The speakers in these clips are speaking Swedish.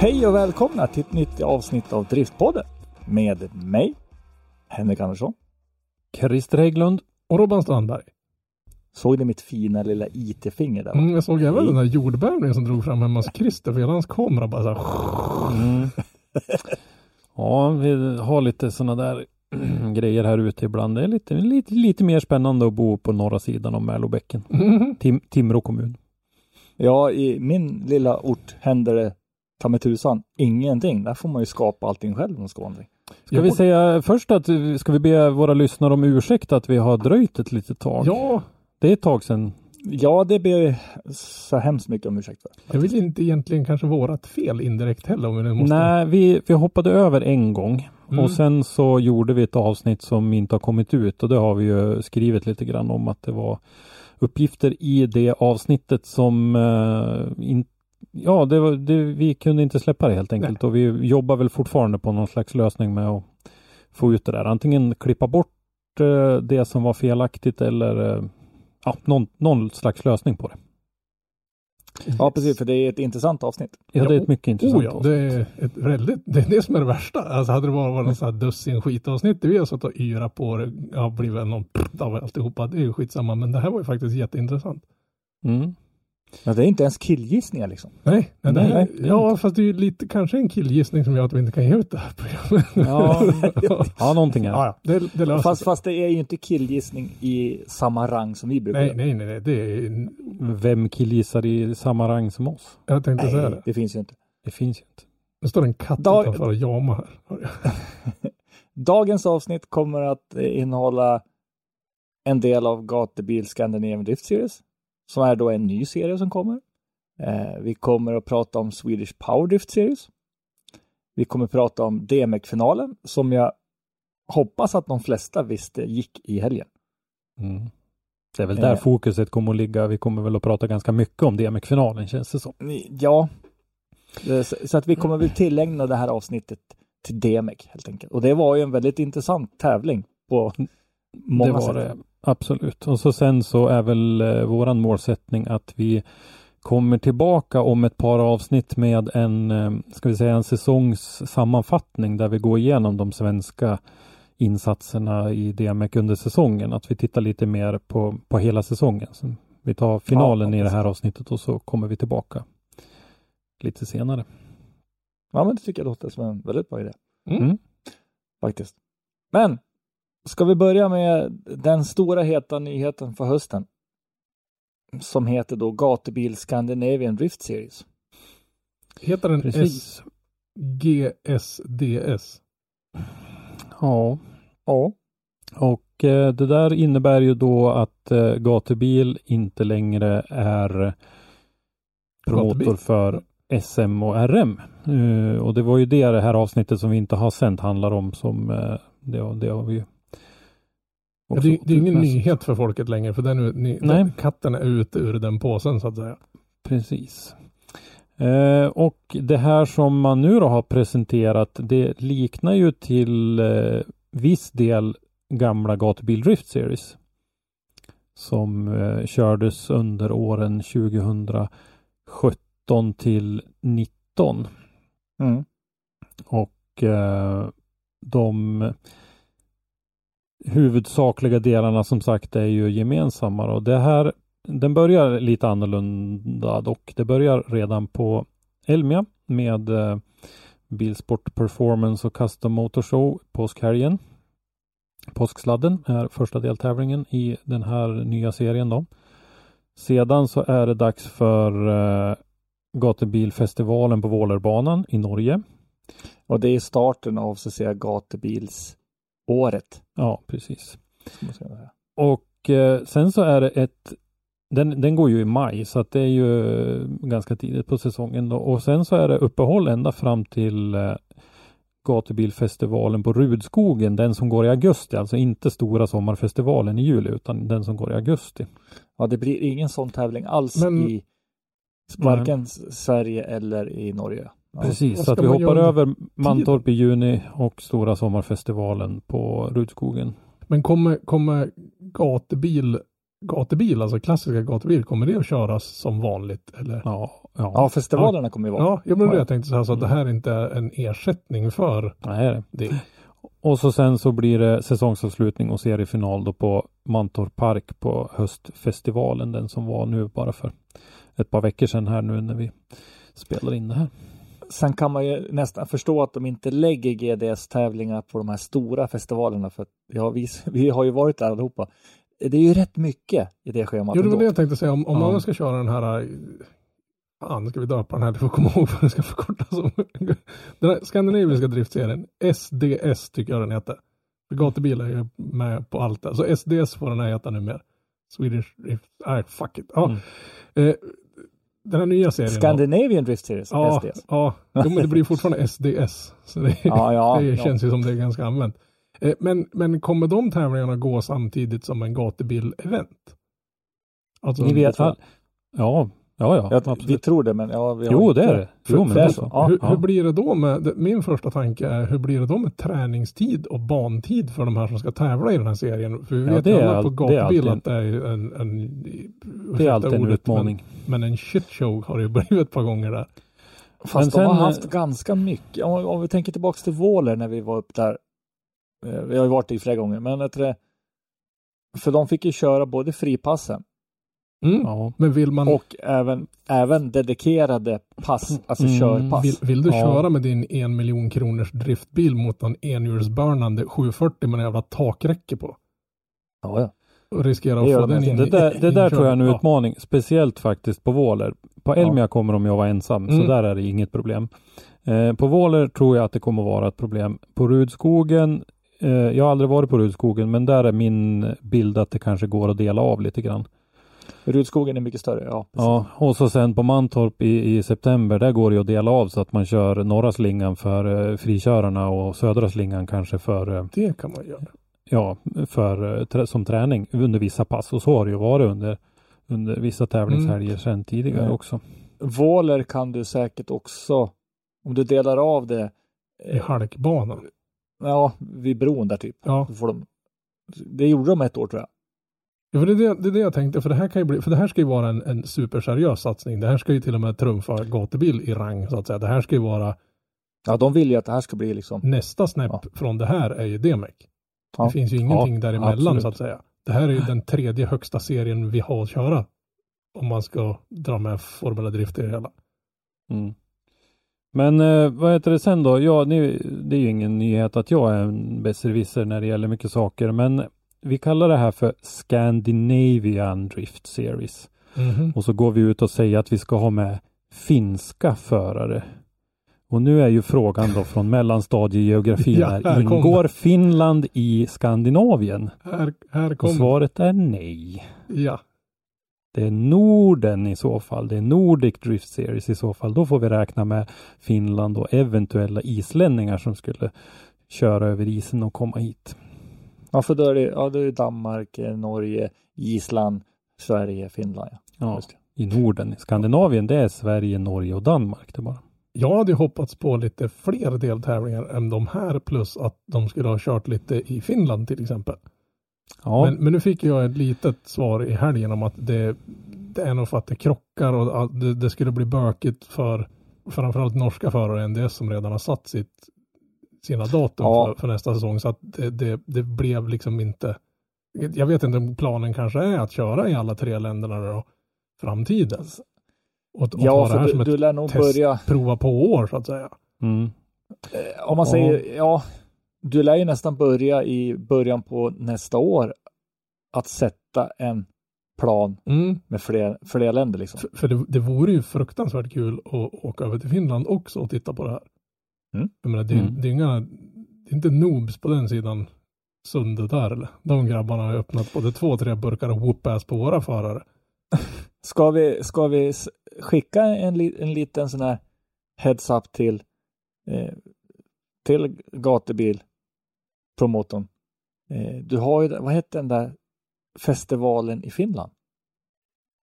Hej och välkomna till ett nytt avsnitt av Driftpodden med mig, Henrik Andersson. Christer Hägglund och Robban Strandberg. Såg ni mitt fina lilla IT-finger där? Mm, jag såg även den där jordbävningen som drog fram hemma hos Christer för hela hans kamera bara så här. Mm. Ja, vi har lite sådana där grejer här ute ibland. Det är lite, lite, lite mer spännande att bo på norra sidan av Mälobäcken. Mm. Tim, Timrå kommun. Ja, i min lilla ort händer det ta med tusan ingenting. Där får man ju skapa allting själv om man ska någonting. Ska vi säga först att ska vi be våra lyssnare om ursäkt att vi har dröjt ett litet tag? Ja, Det är ett tag sedan. Ja, det ber så hemskt mycket om ursäkt för. jag vill inte egentligen kanske vårat fel indirekt heller om vi nu måste. Nej, vi, vi hoppade över en gång Mm. och sen så gjorde vi ett avsnitt som inte har kommit ut och det har vi ju skrivit lite grann om att det var uppgifter i det avsnittet som eh, in, Ja, det var, det, vi kunde inte släppa det helt enkelt och vi jobbar väl fortfarande på någon slags lösning med att få ut det där. Antingen klippa bort eh, det som var felaktigt eller eh, ja, någon, någon slags lösning på det. Ja, precis, för det är ett intressant avsnitt. Ja, det är ett mycket intressant Oh ja, avsnitt. det är ett väldigt, det är det som är det värsta. Alltså hade det bara varit någon sån här dussin skitavsnitt där vi har suttit och yrat på det, ja, blivit någon av alltihopa, det är ju skitsamma. Men det här var ju faktiskt jätteintressant. Mm. Men det är inte ens killgissningar liksom. Nej, nej, Nej, nej, det är ja, fast det är ju lite, kanske en killgissning som gör att vi inte kan ge ut det här programmet. Ja, ja, någonting är det. Ja, ja, det, det löser Fast, fast det är ju inte killgissning i samma rang som vi brukar Nej, nej, nej, nej, det är, Vem killgissar i samma rang som oss? jag tänkte säga Nej, det. det finns ju inte. Det finns ju inte. Det står en katt Dag- utanför och jamar här. Dagens avsnitt kommer att eh, innehålla en del av Gatubil Scandinavian Drift Series, som är då en ny serie som kommer. Eh, vi kommer att prata om Swedish Power Drift Series. Vi kommer att prata om DMEC-finalen, som jag hoppas att de flesta visste gick i helgen. Mm. Det är väl där Eh. fokuset kommer att ligga. Vi kommer väl att prata ganska mycket om DMX-finalen känns det som. Ja, Eh, så så att vi kommer väl tillägna det här avsnittet till DMEC helt enkelt. Och det var ju en väldigt intressant tävling på många det var sätt. det. Absolut. Och så sen så är väl eh, våran målsättning att vi kommer tillbaka om ett par avsnitt med en, eh, ska vi säga en säsongssammanfattning där vi går igenom de svenska insatserna i DMX under säsongen. Att vi tittar lite mer på, på hela säsongen. Så vi tar finalen Ja, i det här avsnittet och så kommer vi tillbaka lite senare. Ja, men det tycker jag låter som en väldigt bra idé. Mm. Faktiskt. Men, ska vi börja med den stora heta nyheten för hösten? Som heter då Gatubil Scandinavian Drift Series. Heter den Precis. SGSDS? Ja, Ja. och eh, det där innebär ju då att eh, gatubil inte längre är promotor Gatubil. för SM och RM. Eh, och det var ju det det här avsnittet som vi inte har sänt handlar om som eh, det, det har vi Ja, det, det är ingen nyhet för folket längre för den, ni, den, katten är ute ur den påsen så att säga. Precis. Eh, och det här som man nu då har presenterat det liknar ju till eh, viss del gamla Gatubil Drift Series. Som eh, kördes under åren 2017 till 19. Mm. Och eh, de huvudsakliga delarna som sagt är ju gemensamma. Och det här, den börjar lite annorlunda dock. Det börjar redan på Elmia med eh, Bilsport Performance och Custom Motor Show påskhelgen. Påsksladden är första deltävlingen i den här nya serien då. Sedan så är det dags för eh, Gatubilfestivalen på Vålerbanan i Norge. Och det är starten av så att säga gatubilsåret. Ja, precis. Och eh, sen så är det ett den, den går ju i maj så att det är ju ganska tidigt på säsongen då. Och sen så är det uppehåll ända fram till eh, gatubilfestivalen på Rudskogen, den som går i augusti, alltså inte stora sommarfestivalen i juli utan den som går i augusti. Ja, det blir ingen sån tävling alls Men- i varken Sverige eller i Norge. Precis, så att vi hoppar göra över Mantorp i juni och stora sommarfestivalen på Rudskogen. Men kommer, kommer gatubil, gatubil, alltså klassiska gatubil, kommer det att köras som vanligt? Eller? Ja, ja. Ja, festivalerna kommer ju vara. Ja, jag, men Ja. jag tänkte så här, så att det här inte är en ersättning för Nej, är det. det. Och så sen så blir det säsongsavslutning och seriefinal då på Mantorp Park på höstfestivalen, den som var nu bara för ett par veckor sedan här nu när vi spelar in det här. Sen kan man ju nästan förstå att de inte lägger GDS-tävlingar på de här stora festivalerna för att ja, vi, vi har ju varit där allihopa. Det är ju rätt mycket i det schemat. Jo, det var det jag tänkte säga. Om, om Ja. man ska köra den här, äh, fan nu ska vi döpa den här, du får komma ihåg vad den ska förkortas som. Den här skandinaviska driftserien, SDS tycker jag den heter. För gatubil är ju med på allt där. Så SDS får den här heta numera. Swedish Drift, nej fuck it. Ja. Mm. Eh, den här nya serien. Scandinavian Drift Series, Ja, SDS. ja. Jo, men det blir fortfarande SDS. Så det, Ja, ja, det känns ju som det är ganska använt. Eh, Men, men kommer de tävlingarna gå samtidigt som en gatubil-event? Alltså, Ni vet Ja, ja, ja, ja Ja, absolut. vi tror det, men ja, vi har Jo, inte- det är det. För- Jo, men det är så. Ja, hur, ja. hur blir det då med, min första tanke är, hur blir det då med träningstid och bantid för de här som ska tävla i den här serien? För vi Ja, vet är alla på alltid att det är en, en Det är alltid en ordet, utmaning. Men, men en shitshow har det ju blivit ett par gånger där. Fast Men de sen, har haft ganska mycket. Om, om vi tänker tillbaks till Våler när vi var upp där. Eh, Vi har ju varit i flera gånger, men jag det, för de fick ju köra både fripassen Mm. Ja. Men vill man, och även, även dedikerade pass, alltså Mm, körpass. vill, vill du Ja. köra med din en miljon kronors driftbil mot en enhjulsburnande 740 med en jävla takräcke på? Ja, ja. Och riskera att få de den in Det där, det där tror jag är en Ja. utmaning, speciellt faktiskt på Våler. På Elmia kommer de att vara ensam, Mm. så där är det inget problem. Eh, på Våler tror jag att det kommer att vara ett problem. På Rudskogen, eh, jag har aldrig varit på Rudskogen, men där är min bild att det kanske går att dela av lite grann. Rudskogen är mycket större, ja. precis. Ja, och så sen på Mantorp i, i september, där går det ju att dela av så att man kör norra slingan för eh, frikörarna och södra slingan kanske för eh, Det kan man göra. ja, för, eh, trä, som träning under vissa pass. Och så har det ju varit under, under vissa tävlingshelger sedan tidigare Mm. också. Våler kan du säkert också, om du delar av det, I eh, halkbanan. ja, vid bron där typ. Ja. Får de, det gjorde de ett år tror jag. Ja, för det, är det, det är det jag tänkte, för det här kan ju bli, för det här ska ju vara en, en superseriös satsning. Det här ska ju till och med trumfa gatubil i rang så att säga. Det här ska ju vara Ja, de vill ju att det här ska bli liksom, nästa snäpp Ja. från det här är ju DMEC. Ja. Det finns ju ingenting Ja, däremellan absolut. så att säga. Det här är ju den tredje högsta serien vi har att köra. Om man ska dra med Formula Drift i det hela. Mm. Men eh, vad heter det sen då? Ja, ni, det är ju ingen nyhet att jag är en besserwisser när det gäller mycket saker, men vi kallar det här för Scandinavian Drift Series. Mhm. Och så går vi ut och säger att vi ska ha med finska förare. Och nu är ju frågan då från mellanstadiegeografin Ja, här, här kom ingår Finland i Skandinavien? Här, här Och kommer, svaret är nej. ja. Det är Norden i så fall. Det är Nordic Drift Series i så fall. Då får vi räkna med Finland och eventuella islänningar som skulle köra över isen och komma hit. Ja för då är det, ja, då är det Danmark, eh, Norge, Island, Sverige, Finland. Ja. Ja, det. i Norden. Skandinavien, det är Sverige, Norge och Danmark. Det bara. Jag hade ju hoppats på lite fler deltävlingar än de här plus att de skulle ha kört lite i Finland till exempel. Ja, Men, men nu fick jag ett litet svar i helgen om att det, det är nog för att det krockar och att det, det skulle bli bökigt för framförallt norska förare än det som redan har satt sitt, sina datum Ja. för, för nästa säsong. Så att det, det, det blev liksom inte, jag vet inte om planen kanske är att köra i alla tre länderna då, framtiden. Och, och Ja, för du, du lär nog test. börja, prova på år så att säga. mm. eh, om man Ja. säger, ja, du lär ju nästan börja i början på nästa år att sätta en plan Mm. med fler, fler länder liksom. För, för det, det vore ju fruktansvärt kul att åka över till Finland också och titta på det här. Mm. Jag menar, det, Mm. det är inga, det är inte noobs på den sidan sundet där eller? De grabbarna har öppnat både två, tre burkar och whoop-ass på våra förare. ska vi, ska vi skicka en, li- en liten sån här heads up till, eh, till gatubil promotorn? Eh, du har ju, vad hette den där festivalen i Finland?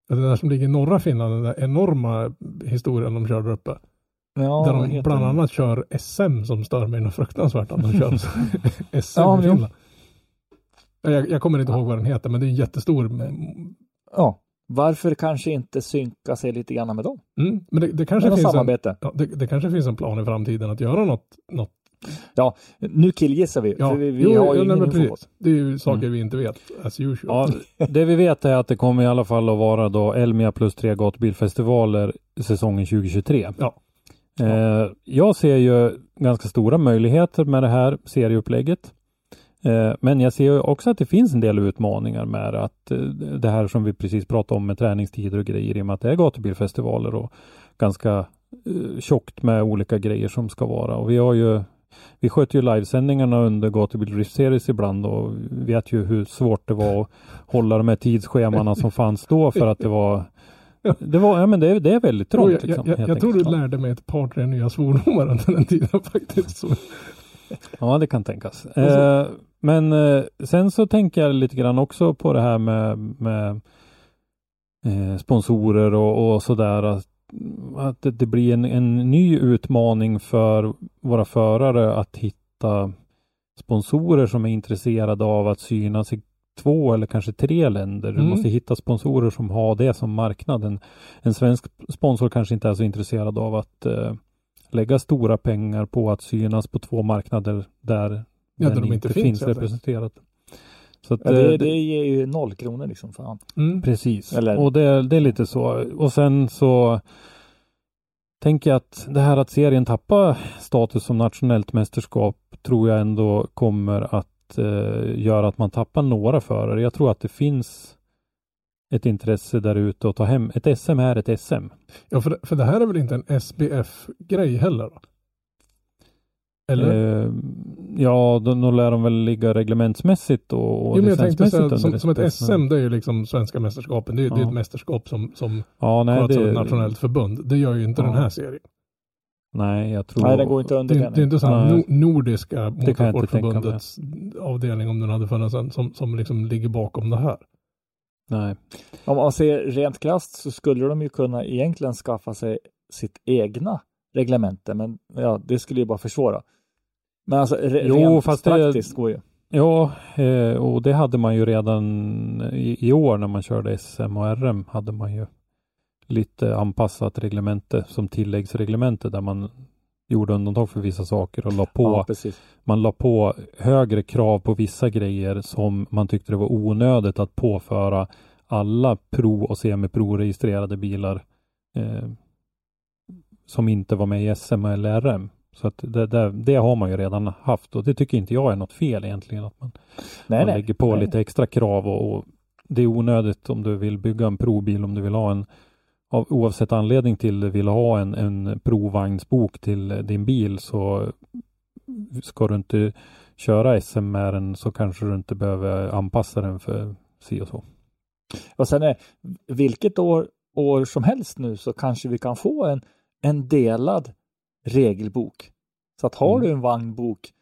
Det där som ligger i norra Finland, den där enorma historien de kör där uppe. Ja, där de bland den? annat kör SM som stör mig något fruktansvärt att de kör SM Ja, i. Finland. Jag, jag kommer inte ihåg vad den heter, men det är en jättestor. Ja, varför kanske inte synka sig lite grann med dem? Mm, men det, det kanske finns en, ja, det, det kanske finns en plan i framtiden att göra något. något. Nu killgissar vi, Ja, för vi, vi jo, har ja, ju nej, ingen info. precis. Det är ju saker Mm. vi inte vet, as usual. Ja, det vi vet är att det kommer i alla fall att vara då Elmia plus tre gatubilfestivaler säsongen 2023. Ja. Eh, jag ser ju ganska stora möjligheter med det här serieupplägget. Eh, men jag ser ju också att det finns en del utmaningar med att eh, det här som vi precis pratade om med träningstider och grejer i och med att det är gatubilfestivaler och ganska eh, tjockt med olika grejer som ska vara. Och vi har ju vi sköter ju livesändningarna under Gatubil Rift Series ibland och vet ju hur svårt det var att hålla de här tidsschemana som fanns då för att det var det var, ja men det, är- det är väldigt trångt. jag, liksom, jag, jag, jag tror du lärde mig ett par, tre nya svordomar under den tiden faktiskt. Så. Ja, det kan tänkas. Eh, men eh, sen så tänker jag lite grann också på det här med, med eh, sponsorer och, och sådär. Att, att det, det blir en, en ny utmaning för våra förare att hitta sponsorer som är intresserade av att synas i två eller kanske tre länder. Du Mm. måste hitta sponsorer som har det som marknaden. En svensk sponsor kanske inte är så intresserad av att eh, lägga stora pengar på att synas på två marknader där Ja, den de inte finns, helt enkelt. representerat. Så att, Ja, eh, det, det- det ger ju noll kronor liksom. Fan. Mm. Precis, Eller- och det, det är lite så. Och sen så tänker jag att det här att serien tappar status som nationellt mästerskap tror jag ändå kommer att eh, göra att man tappar några förare. Jag tror att det finns ett intresse där ute att ta hem. Ett SM är ett SM. Ja, för, för det här är väl inte en SBF-grej heller? Då? Eller? Eh, ja, då, då lär de väl ligga reglementsmässigt och, och jo, men jag tänkte säga, som, som ett SM, det är ju liksom svenska mästerskapen. Det är, det är Ja. ett mästerskap som, som Ja, nej, det, ett nationellt förbund. Det gör ju inte Ja. den här serien. Nej, jag tror... Nej, den går inte Det, under är- den. det är inte så här no, nordiska mig. motorsportförbundets avdelning, om den hade funnits en, som, som liksom ligger bakom det här. Nej. Om man ser rent krasst så skulle de ju kunna egentligen skaffa sig sitt egna reglemente, men ja, det skulle ju bara försvåra. Men alltså re- Jo, rent fast det- praktiskt går ju. Ja, eh, och det hade man ju redan i, i år när man körde SM och RM hade man ju lite anpassat reglemente som tilläggsreglemente där man gjorde undantag för vissa saker och la på, Ja, man la på högre krav på vissa grejer som man tyckte det var onödigt att påföra alla pro och semipro-registrerade bilar eh, som inte var med i SM eller RM. Så att det, det, det har man ju redan haft och det tycker inte jag är något fel egentligen. Att man, Nej, man nej. lägger på nej. lite extra krav och, och det är onödigt om du vill bygga en probil, om du vill ha en av, oavsett anledning till vill ha en, en provvagnsbok till din bil så ska du inte köra SM med den så kanske du inte behöver anpassa den för si och så. Och sen är vilket år, år som helst nu så kanske vi kan få en, en delad regelbok. Så att har Mm. du en vagnbok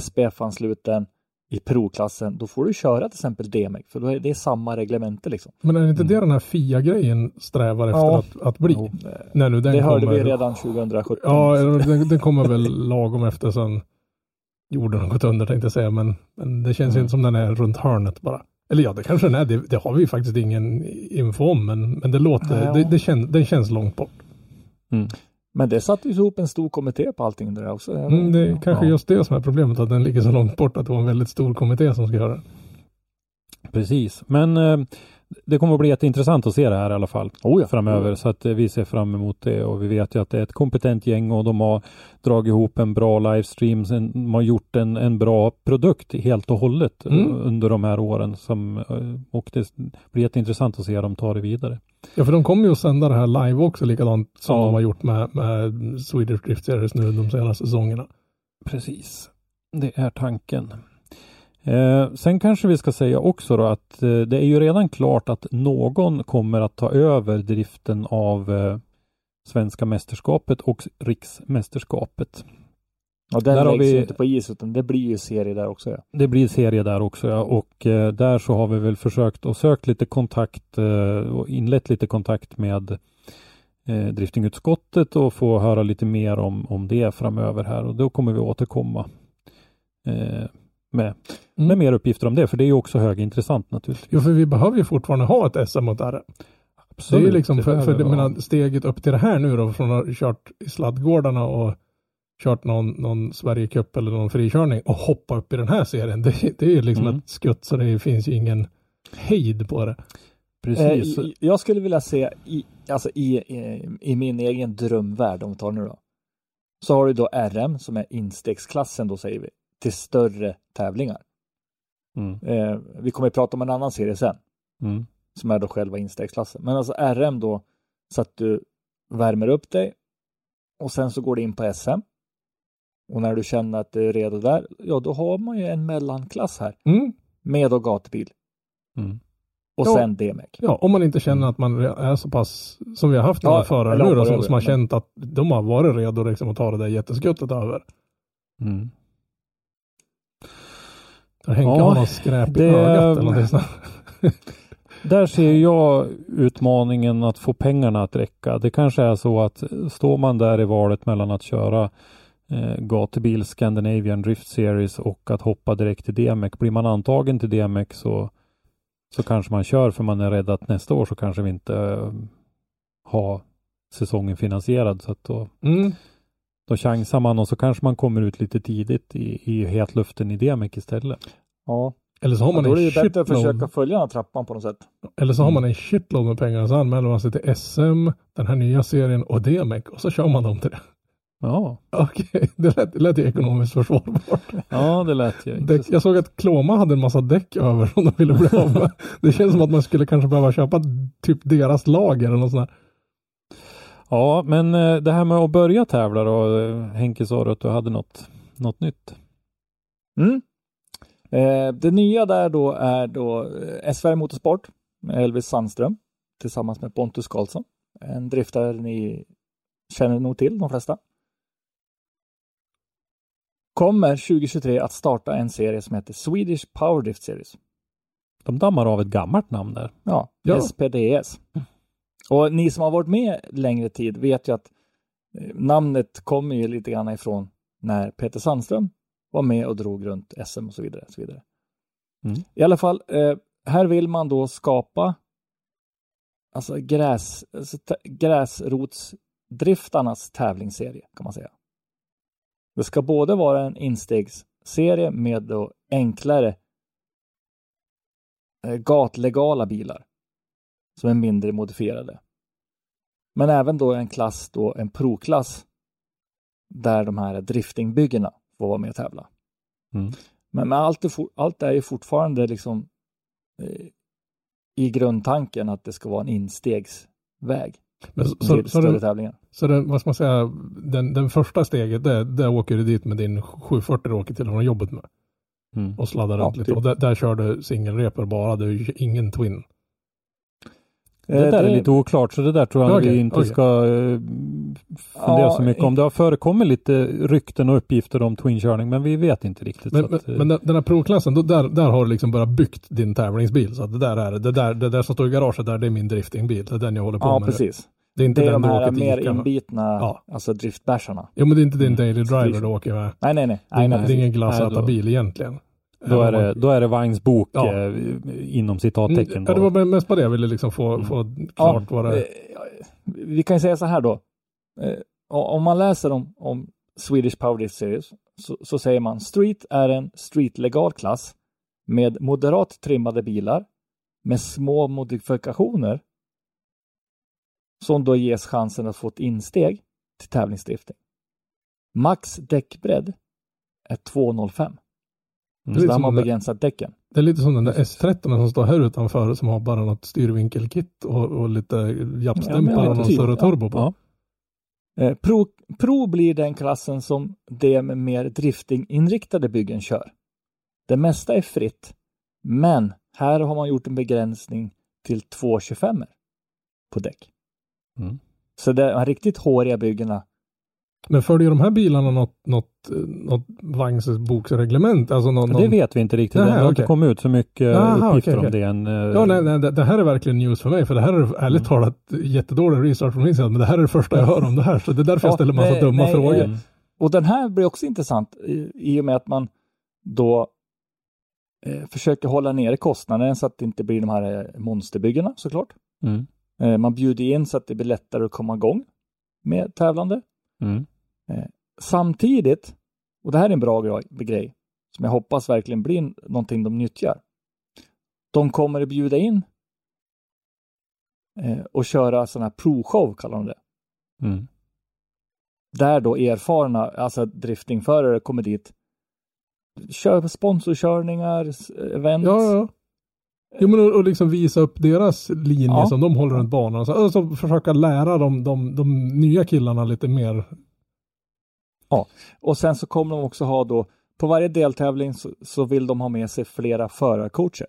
SPF-ansluten i provklassen, då får du köra till exempel DMEC, för då är det samma reglemente liksom. Men är det inte Mm. det den här FIA-grejen strävar efter Ja. att, att bli? Jo. När nu den det hörde kommer, vi redan 2017. Ja, den, den kommer väl lagom efter sen jorden har gått under tänkte jag säga, men, men det känns Mm. inte som den är runt hörnet bara. Eller ja, det kanske den är, det, det har vi faktiskt ingen info om, men, men det låter, Ja. det, det, kän, det känns långt bort. Men det satte ju ihop en stor kommitté på allting där också. Mm, det är kanske Ja. just det som är problemet, att den ligger så långt bort att det var en väldigt stor kommitté som ska göra det. Precis, men eh, det kommer att bli jätteintressant att se det här i alla fall Oh ja. framöver så att eh, vi ser fram emot det och vi vet ju att det är ett kompetent gäng och de har dragit ihop en bra livestream. De har gjort en, en bra produkt helt och hållet eh, Mm. under de här åren som, eh, och det blir jätteintressant att se dem ta det vidare. Ja, för de kommer ju att sända det här live också, likadant som Ja. de har gjort med, med Swedish Drift Series nu de senaste säsongerna. Precis, det är tanken. Eh, sen kanske vi ska säga också då att eh, det är ju redan klart att någon kommer att ta över driften av eh, Svenska mästerskapet och Riksmästerskapet. Och den Där läggs vi- ju inte på is utan det blir ju serie där också. Ja. Det blir serie där också ja. och eh, där så har vi väl försökt och sökt lite kontakt eh, och inlett lite kontakt med eh, driftingutskottet och få höra lite mer om, om det framöver här och då kommer vi återkomma eh, med, Mm. med mer uppgifter om det för det är ju också högintressant naturligtvis. Jo, för vi behöver ju fortfarande ha ett SM mot RM. Det är ju liksom, för, för det, menar, steget upp till det här nu då, från att ha kört i sladdgårdarna och kört någon, någon Sverigecup eller någon frikörning och hoppa upp i den här serien. Det, det är ju liksom Mm. ett skutt så det finns ju ingen hejd på det. Precis. Eh, jag skulle vilja se i, alltså i, i, i min egen drömvärld, om vi tar nu då. Så har du då RM som är instegsklassen då säger vi, till större tävlingar. Mm, Eh, vi kommer att prata om en annan serie sen, mm, som är då själva instegsklassen. Men alltså RM då, så att du värmer upp dig och sen så går du in på SM. Och när du känner att du är redo där, ja då har man ju en mellanklass här Mm. med då gatubil mm. och Ja. sen DMEC. Ja, om man inte känner att man är så pass, som vi har haft några Ja, förare nu då, som, som har känt att de har varit redo liksom att ta det där jätteskuttet över. Mm. Där Henke Ja, har något skräp i det- ögat eller sånt. Där ser jag utmaningen att få pengarna att räcka. Det kanske är så att står man där i valet mellan att köra eh, gatubil Scandinavian Drift Series och att hoppa direkt till DMEC. Blir man antagen till DMEC så, så kanske man kör för man är rädd att nästa år så kanske vi inte eh, har säsongen finansierad. Så att då, Mm. Då chansar man och så kanske man kommer ut lite tidigt i, i hetluften i DMEC istället. Ja, Eller så har ja man då är det ju bättre att försöka följa den här trappan på något sätt. Eller så har Mm. man en shitload med pengar och så anmäler man sig till SM, den här nya serien och DMEC och så kör man dem till det. Ja, Okej, det lät, det lät ju ekonomiskt försvarbart. ja det lät ju Däck, jag såg att Kloma hade en massa däck över som de ville bli av med. Det känns som att man skulle kanske behöva köpa typ deras lager eller något sånt där. Ja, men eh, det här med att börja tävla då. eh, Henke sa du att du hade något, något nytt. Mm. Eh, det nya där då är då SVR Motorsport med Elvis Sandström tillsammans med Pontus Karlsson. En driftare ni känner nog till de flesta. Kommer 2023 att starta en serie som heter Swedish Power Drift Series. De dammar av ett gammalt namn där. Ja, Ja. SPDS. Och ni som har varit med längre tid vet ju att eh, namnet kommer ju lite grann ifrån när Peter Sandström var med och drog runt SM och så vidare. Och så vidare. Mm. I alla fall, eh, här vill man då skapa alltså gräs, alltså gräsrotsdriftarnas tävlingsserie kan man säga. Det ska både vara en instegsserie med då enklare eh, gatlegala bilar som är mindre modifierade. Men även då en klass, då en proklass där de här driftingbyggena får vara med och tävla. Mm. Men, men allt, är for, allt är ju fortfarande liksom eh, i grundtanken att det ska vara en instegsväg Men så, till så, så, större den, tävlingar. så den, vad ska man säga, den, den första steget, där, där åker du dit med din 740 du åker till och från jobbet med Mm. och sladdar Ja, runt lite. typ. Och där, där kör du singelreper bara, ju ingen twin. Det Eh, där är lite oklart så det där tror jag Okej, vi inte okej. ska eh, fundera Ja, så mycket om. Det har förekommit lite rykten och uppgifter om twinkörning men vi vet inte riktigt. Men, så men, att, eh, men den, här provklassen, då, där, där har du liksom bara byggt din tävlingsbil. Så att det där är det. Det där, det där som står i garaget där, det är min driftingbil. Det är den jag håller på Ja, med. precis. Det är inte Det är den de du här åker till mer Ica inbitna, Ja. alltså driftbärsarna. Jo, men det är inte din Mm. daily driver du åker med. Nej, nej, nej. Det är, nej, ingen- nej. det är ingen Nej, glasätarbil egentligen. Då, är det, då är det vagnsbok Ja. eh, inom citattecken. Ja, det var mest på det jag ville liksom få, Mm. få klart vad det eh, Vi kan ju säga så här då. Eh, Om man läser om, om Swedish Power Drift Series så, så säger man Street är en streetlegal klass med moderat trimmade bilar med små modifikationer som då ges chansen att få ett insteg till tävlingsdrifting. Max däckbredd är 205. Mm. Så där har man begränsat däcken. Det är lite som den där S13 som står här utanför som har bara något styrvinkelkit och, och lite Ja, jappstämplar men och någon större ja. turbo på. Ja. Eh, Pro, Pro blir den klassen som de med mer driftinginriktade byggen kör. Det mesta är fritt, men här har man gjort en begränsning till 2,25 på däck. Mm. Så är riktigt håriga byggena. Men följer de här bilarna något, något, något vagnsboksreglement? Alltså någon, Det någon... vet vi inte riktigt. Det har inte okej. kommit ut så mycket Aha, uppgifter okej, om okej. det än. eh, Ja, nej, nej, det, det här är verkligen news för mig, för det här är ärligt Mm. talat jättedålig research från min sida, men det här är det första jag hör om det här, så det är därför jag Ja, ställer massa nej, dumma nej, frågor. eh, Och den här blir också intressant i, i och med att man då eh, försöker hålla nere kostnaden så att det inte blir de här eh, monsterbyggena såklart. Mm. Eh, man bjuder in så att det blir lättare att komma igång med tävlande. Mm. Samtidigt, och det här är en bra grej, som jag hoppas verkligen blir någonting de nyttjar. De kommer att bjuda in eh, och köra sådana här provshow kallar de det. Mm. Där då erfarna, alltså driftingförare kommer dit, kör sponsorkörningar, event. Ja, ja. Jo, men och, och liksom visa upp deras linje Ja. som de håller runt banan. Så, alltså försöka lära dem, de, de nya killarna lite mer. Och sen så kommer de också ha då, på varje deltävling så, så vill de ha med sig flera förarcoacher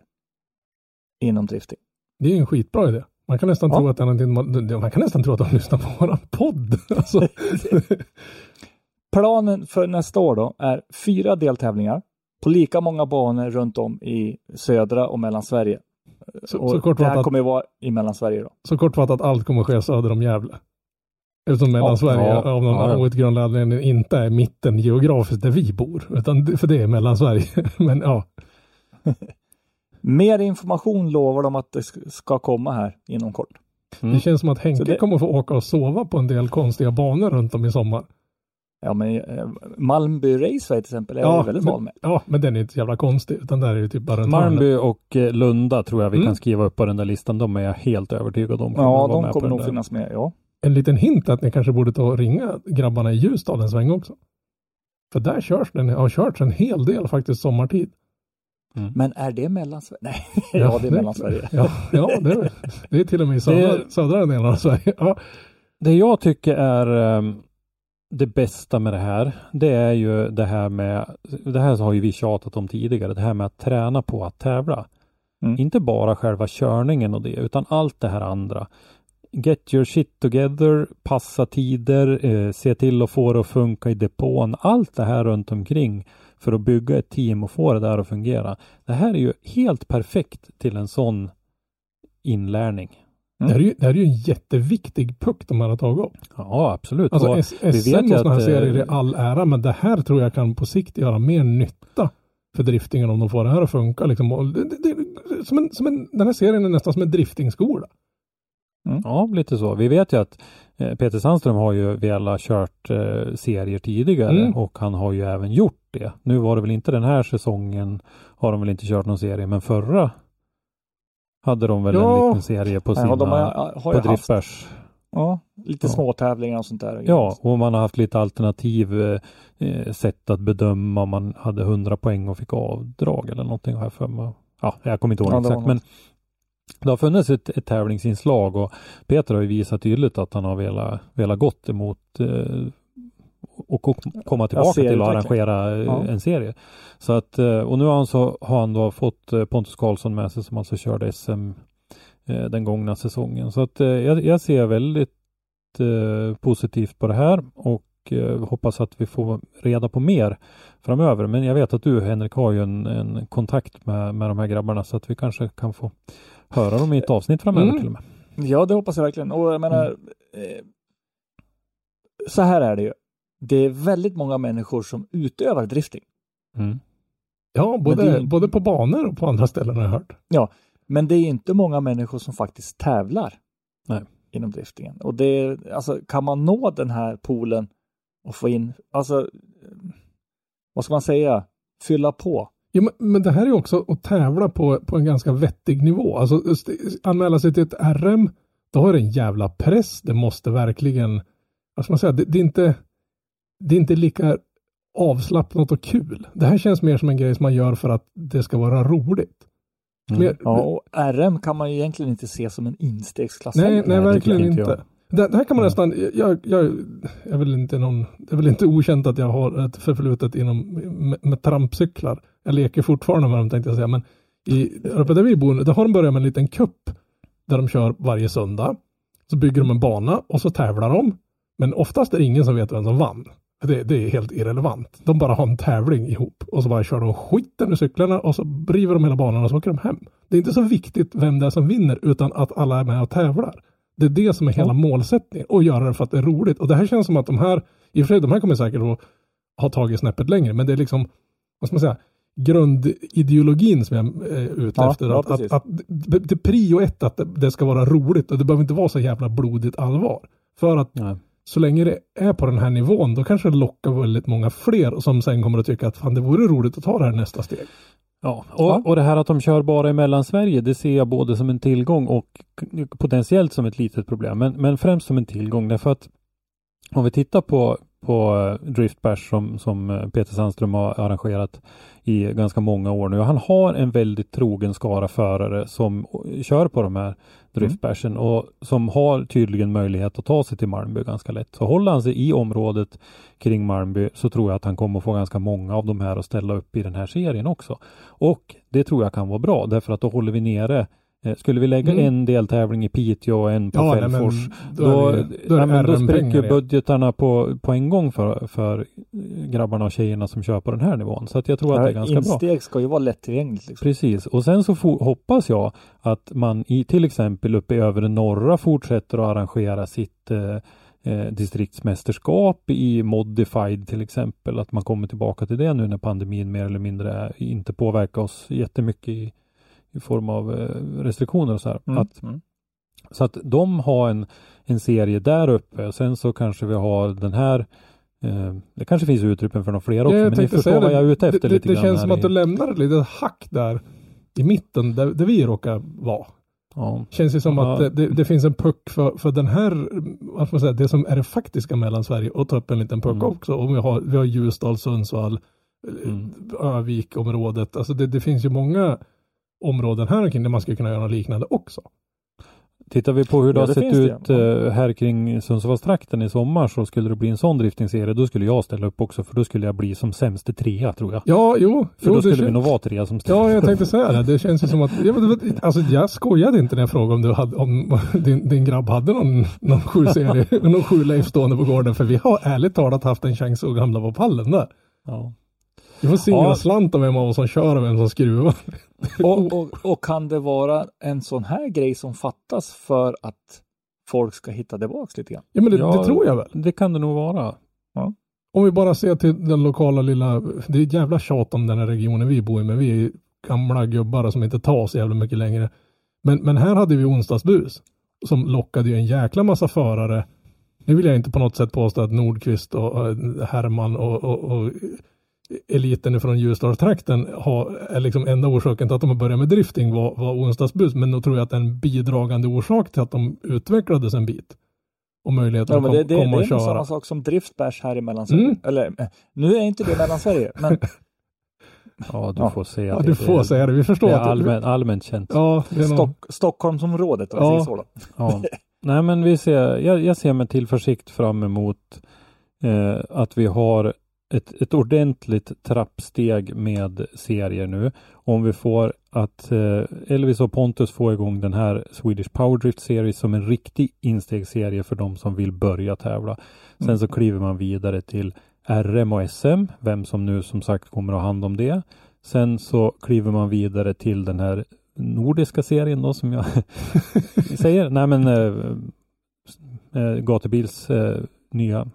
inom drifting. Det är en skitbra idé. Man kan nästan Ja. tro att är man, kan nästan tro att de lyssnar på våran podd. Alltså, Planen för nästa år då är fyra deltävlingar på lika många banor runt om i södra och Mellansverige. så, Och så, det här kommer ju vara i Mellansverige då. så kortfattat allt kommer ske söder om Gävle. Eftersom Ja, Mellansverige ja, av någon ja, ja. outgrundlig anledning inte är mitten geografiskt där vi bor. Utan, för det är Mellansverige. Men ja, Mer information lovar de att det sk- ska komma här inom kort. Mm. det känns som att Henke det- kommer få åka och sova på en del konstiga banor runt om i sommar. Ja, men eh, Malmby Raceway till exempel är jag väldigt van med. ja, men den är inte så jävla konstig. Utan där är det typ bara runt. Malmby och eh, Lunda tror jag vi Mm. kan skriva upp på den där listan. De är jag helt övertygad om. Ja, de kommer nog där. finnas med. Ja. En liten hint att ni kanske borde ta och ringa grabbarna i Ljusdal en sväng också. För där körs den, har körts en hel del faktiskt sommartid. Men är det Mellansverige? Nej, ja, det är Mellansverige. Ja, ja det, är, det är till och med i södra, Det- södra delen av Sverige. Ja, Det jag tycker är ehm, det bästa med det här, det är ju det här med, det här har ju vi tjatat om tidigare, det här med att träna på att tävla. Mm. Inte bara själva körningen och det, utan allt det här andra. Get your shit together, passa tider, eh, se till att få det att funka i depån. Allt det här runt omkring för att bygga ett team och få det där att fungera. Det här är ju helt perfekt till en sån inlärning. Mm. det, här är ju, det här är ju en jätteviktig puck de här har tagit upp. Ja, absolut. Alltså SM och sådana här serier eh, är all ära, men det här tror jag kan på sikt göra mer nytta för driftingen om de får det här att funka. Liksom. Det, det, det, som en, som en, den här serien är nästan som en driftingskola. Ja, lite så. Vi vet ju att eh, Peter Sandström har ju velat kört eh, serier tidigare Mm. och han har ju även gjort det. Nu var det väl inte den här säsongen har de väl inte kört någon serie, men förra hade de väl Ja. en liten serie på sina Ja, de har, har på driftbärs. ja, lite Ja. små tävlingar och sånt där. Ja, och man har haft lite alternativ eh, eh, sätt att bedöma om man hade 100 poäng och fick avdrag eller någonting jag för mig. Ja, jag kommer inte ihåg Ja, exakt, men det har funnits ett, ett tävlingsinslag och Peter har ju visat tydligt att han har velat, velat gått emot eh, och ko- komma tillbaka till att arrangera eh, Ja. en serie. Så att, eh, och nu har han, så, har han då fått eh, Pontus Karlsson med sig som alltså körde SM eh, den gångna säsongen. Så att eh, jag, ser väldigt positivt på det här och hoppas att vi får reda på mer framöver. Men jag vet att du Henrik har ju en, en kontakt med, med de här grabbarna så att vi kanske kan få höra dem i ett avsnitt framöver Mm. till och med. Ja, det hoppas jag verkligen. Och jag menar, eh, så här är det ju. Det är väldigt många människor som utövar drifting. Mm. Ja, både, är- både på banor och på andra ställen har jag hört. Men det är inte många människor som faktiskt tävlar Nej. inom driftingen. Och det är, alltså, kan man nå den här poolen och få in, alltså, eh, vad ska man säga, fylla på. Ja, men, men det här är också att tävla på, på en ganska vettig nivå. Alltså anmäla sig till ett RM, då är det en jävla press. Det måste verkligen, vad ska man säga, det, det är inte, det är inte lika avslappnat och kul. Det här känns mer som en grej som man gör för att det ska vara roligt. Mm. Mer, Ja, och RM kan man ju egentligen inte se som en instegsklass. nej, nej, verkligen inte. Det, det här kan man nästan, jag, jag, jag väl inte någon, det är väl inte okänt att jag har ett förflutet inom, med, med trampcyklar. Jag leker fortfarande med dem tänkte jag säga, men i, uppe där vi bor, där har de börjat med en liten kupp där de kör varje söndag. Så bygger de en bana och så tävlar de. Men oftast är det ingen som vet vem som vann. Det, det är helt irrelevant. De bara har en tävling ihop och så bara kör de skiten ur cyklarna och så river de hela banan och så åker de hem. Det är inte så viktigt vem det är som vinner utan att alla är med och tävlar. Det är det som är hela målsättningen och göra det för att det är roligt. Och det här känns som att de här, i och för sig de här kommer säkert att ha tagit snäppet längre, men det är liksom, vad ska man säga, grundideologin som jag är ute Ja, efter. ja, att, att, att det, prio ett att det, det ska vara roligt och det behöver inte vara så jävla blodigt allvar. För att Nej. så länge det är på den här nivån, då kanske det lockar väldigt många fler som sen kommer att tycka att fan det vore roligt att ta det här nästa steg. Ja, och, och det här att de kör bara i Mellansverige, det ser jag både som en tillgång och potentiellt som ett litet problem. Men, men främst som en tillgång därför att om vi tittar på, på eh, Drift Bash som, som eh, Peter Sandström har arrangerat i ganska många år nu. Han har en väldigt trogen skara förare som eh, kör på de här Driftbärsen mm. och som har tydligen möjlighet att ta sig till Malmby ganska lätt. Så håller han sig i området kring Malmby så tror jag att han kommer få ganska många av de här att ställa upp i den här serien också. Och det tror jag kan vara bra därför att då håller vi nere skulle vi lägga Mm. en deltävling i Piteå och en på Ja, nej, men Fällfors då då, det- då men då igen. budgetarna på, på en gång för, för grabbarna och tjejerna som kör på den här nivån. Så att jag tror att det är ganska bra. Insteg ska ju vara lättillgängligt. Liksom. Precis, och sen så hoppas jag att man i till exempel uppe i övre norra fortsätter att arrangera sitt eh, eh, distriktsmästerskap i modified till exempel. Att man kommer tillbaka till det nu när pandemin mer eller mindre inte påverkar oss jättemycket i, i form av eh, restriktioner och så här. Mm. Att, Mm. så att de har en, en serie där uppe. Sen så kanske vi har den här eh, det kanske finns utrymme för några fler också, Ja, men ni förstår vad det. jag är ute efter det, lite det, det grann känns som att i- du lämnar ett litet hack där i mitten där, där vi råkar vara. ja. Känns ju som Ja. att det, det, det finns en puck för, för den här, vad ska man säga, det som är det faktiska Mellansverige och ta upp en liten puck Mm. också. Och vi har, vi har Ljusdal, Sundsvall, eh, Mm. Övik-området. Alltså det, det finns ju många områden här omkring där man skulle kunna göra något liknande också. Tittar vi på hur det Ja, har det sett det, ut ja. eh, här kring Sundsvallstrakten i sommar så skulle det bli en sån driftingserie då skulle jag ställa upp också för då skulle jag bli som sämste trea tror jag. Ja, jo. För jo då det skulle kän- vi nog vara trea som Ja, jag tänkte säga det. Det känns ju som att, jag, alltså jag skojade inte när jag frågade om, du hade, om din, din grabb hade någon, någon sju serie, någon sju Leif stående på gården. För vi har ärligt talat haft en chans att hamna på pallen där. Ja. Vi får singla Ja. slant om vem av oss som kör och vem som skruvar. Och, och, och kan det vara en sån här grej som fattas för att folk ska hitta tillbaks lite grann? Ja, men det, Ja. det tror jag väl. Det kan det nog vara. Om vi bara ser till den lokala lilla, det är ett jävla tjat om den här regionen vi bor i, men vi är gamla gubbar som inte tar så jävla mycket längre. Men, men här hade vi onsdagsbus som lockade ju en jäkla massa förare. Nu vill jag inte på något sätt påstå att Nordqvist och, och Herman och, och, och eliten från Ljusdalstrakten har, är liksom enda orsaken till att de har börjat med drifting var, var onsdagsbus. Men då tror jag att en bidragande orsak till att de utvecklades en bit. Och möjligheten Ja, att men kom, det, det, komma det och är nog köra. samma sak som driftbärs här i Mellansverige. Mm. Eller, eh, nu är inte det Mellansverige, men Ja, du Ja. får säga Ja, det. du får det, säga det. Vi förstår Det är att det- allmänt, allmänt känt. Ja, det är någon... Stock, Stockholmsområdet, om jag Ja. säger så då. Ja. Nej, men vi ser, jag, jag ser med tillförsikt fram emot eh, att vi har ett, ett ordentligt trappsteg med serier nu. Om vi får att eh, Elvis och Pontus får igång den här Swedish Powerdrift Series som en riktig instegsserie för de som vill börja tävla. Sen Mm. så kliver man vidare till RM och SM, vem som nu som sagt kommer att ha hand om det. Sen så kliver man vidare till den här nordiska serien då som jag säger. Nej men äh, äh, Gatubils äh, nya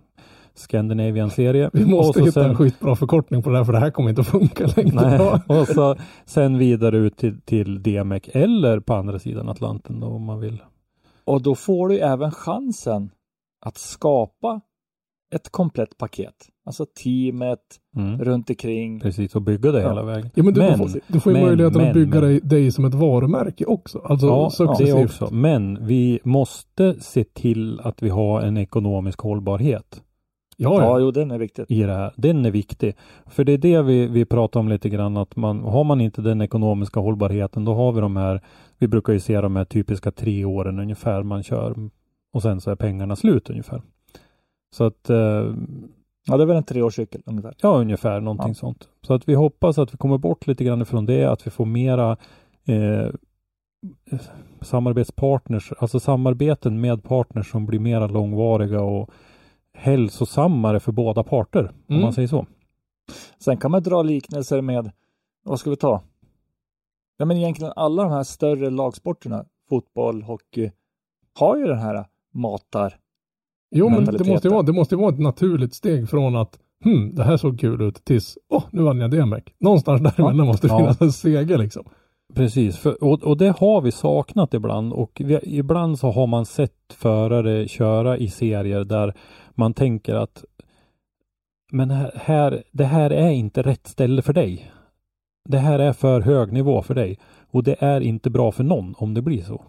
Scandinavian-serie. Vi Och måste så hitta sen- en skitbra förkortning på det här för det här kommer inte att funka längre. Nej, och så sen vidare ut till, till DMEC eller på andra sidan Atlanten då om man vill. Och då får du även chansen att skapa ett komplett paket. Alltså teamet Mm. runt omkring. Precis, och bygga det Ja. hela vägen. Ja, men du, Men- får, du får ju men- möjligheten men- att bygga men- dig, dig som ett varumärke också. Alltså Ja, successivt. det också. Men vi måste se till att vi har en ekonomisk hållbarhet Ja, Ja, jo, den är viktig. i det här. Den är viktig. För det är det vi, vi pratar om lite grann att man, har man inte den ekonomiska hållbarheten då har vi de här, vi brukar ju se de här typiska tre åren ungefär man kör och sen så är pengarna slut ungefär. Så att eh, Ja, det är väl en treårscykel ungefär. Ja, ungefär någonting Ja. sånt. Så att vi hoppas att vi kommer bort lite grann ifrån det, att vi får mera eh, samarbetspartners, alltså samarbeten med partners som blir mera långvariga och hälsosammare för båda parter, om Mm. man säger så. Sen kan man dra liknelser med, vad ska vi ta? Ja, men egentligen alla de här större lagsporterna, fotboll, hockey, har ju den här matar. Jo, men det måste, ju vara, det måste ju vara ett naturligt steg från att hmm, det här såg kul ut tills, åh, nu vann jag DMEC. Någonstans däremellan måste det Ja. finnas en seger liksom. Precis, för, och, och det har vi saknat ibland och vi, ibland så har man sett förare köra i serier där man tänker att men här, här, det här är inte rätt ställe för dig. Det här är för hög nivå för dig och det är inte bra för någon om det blir så.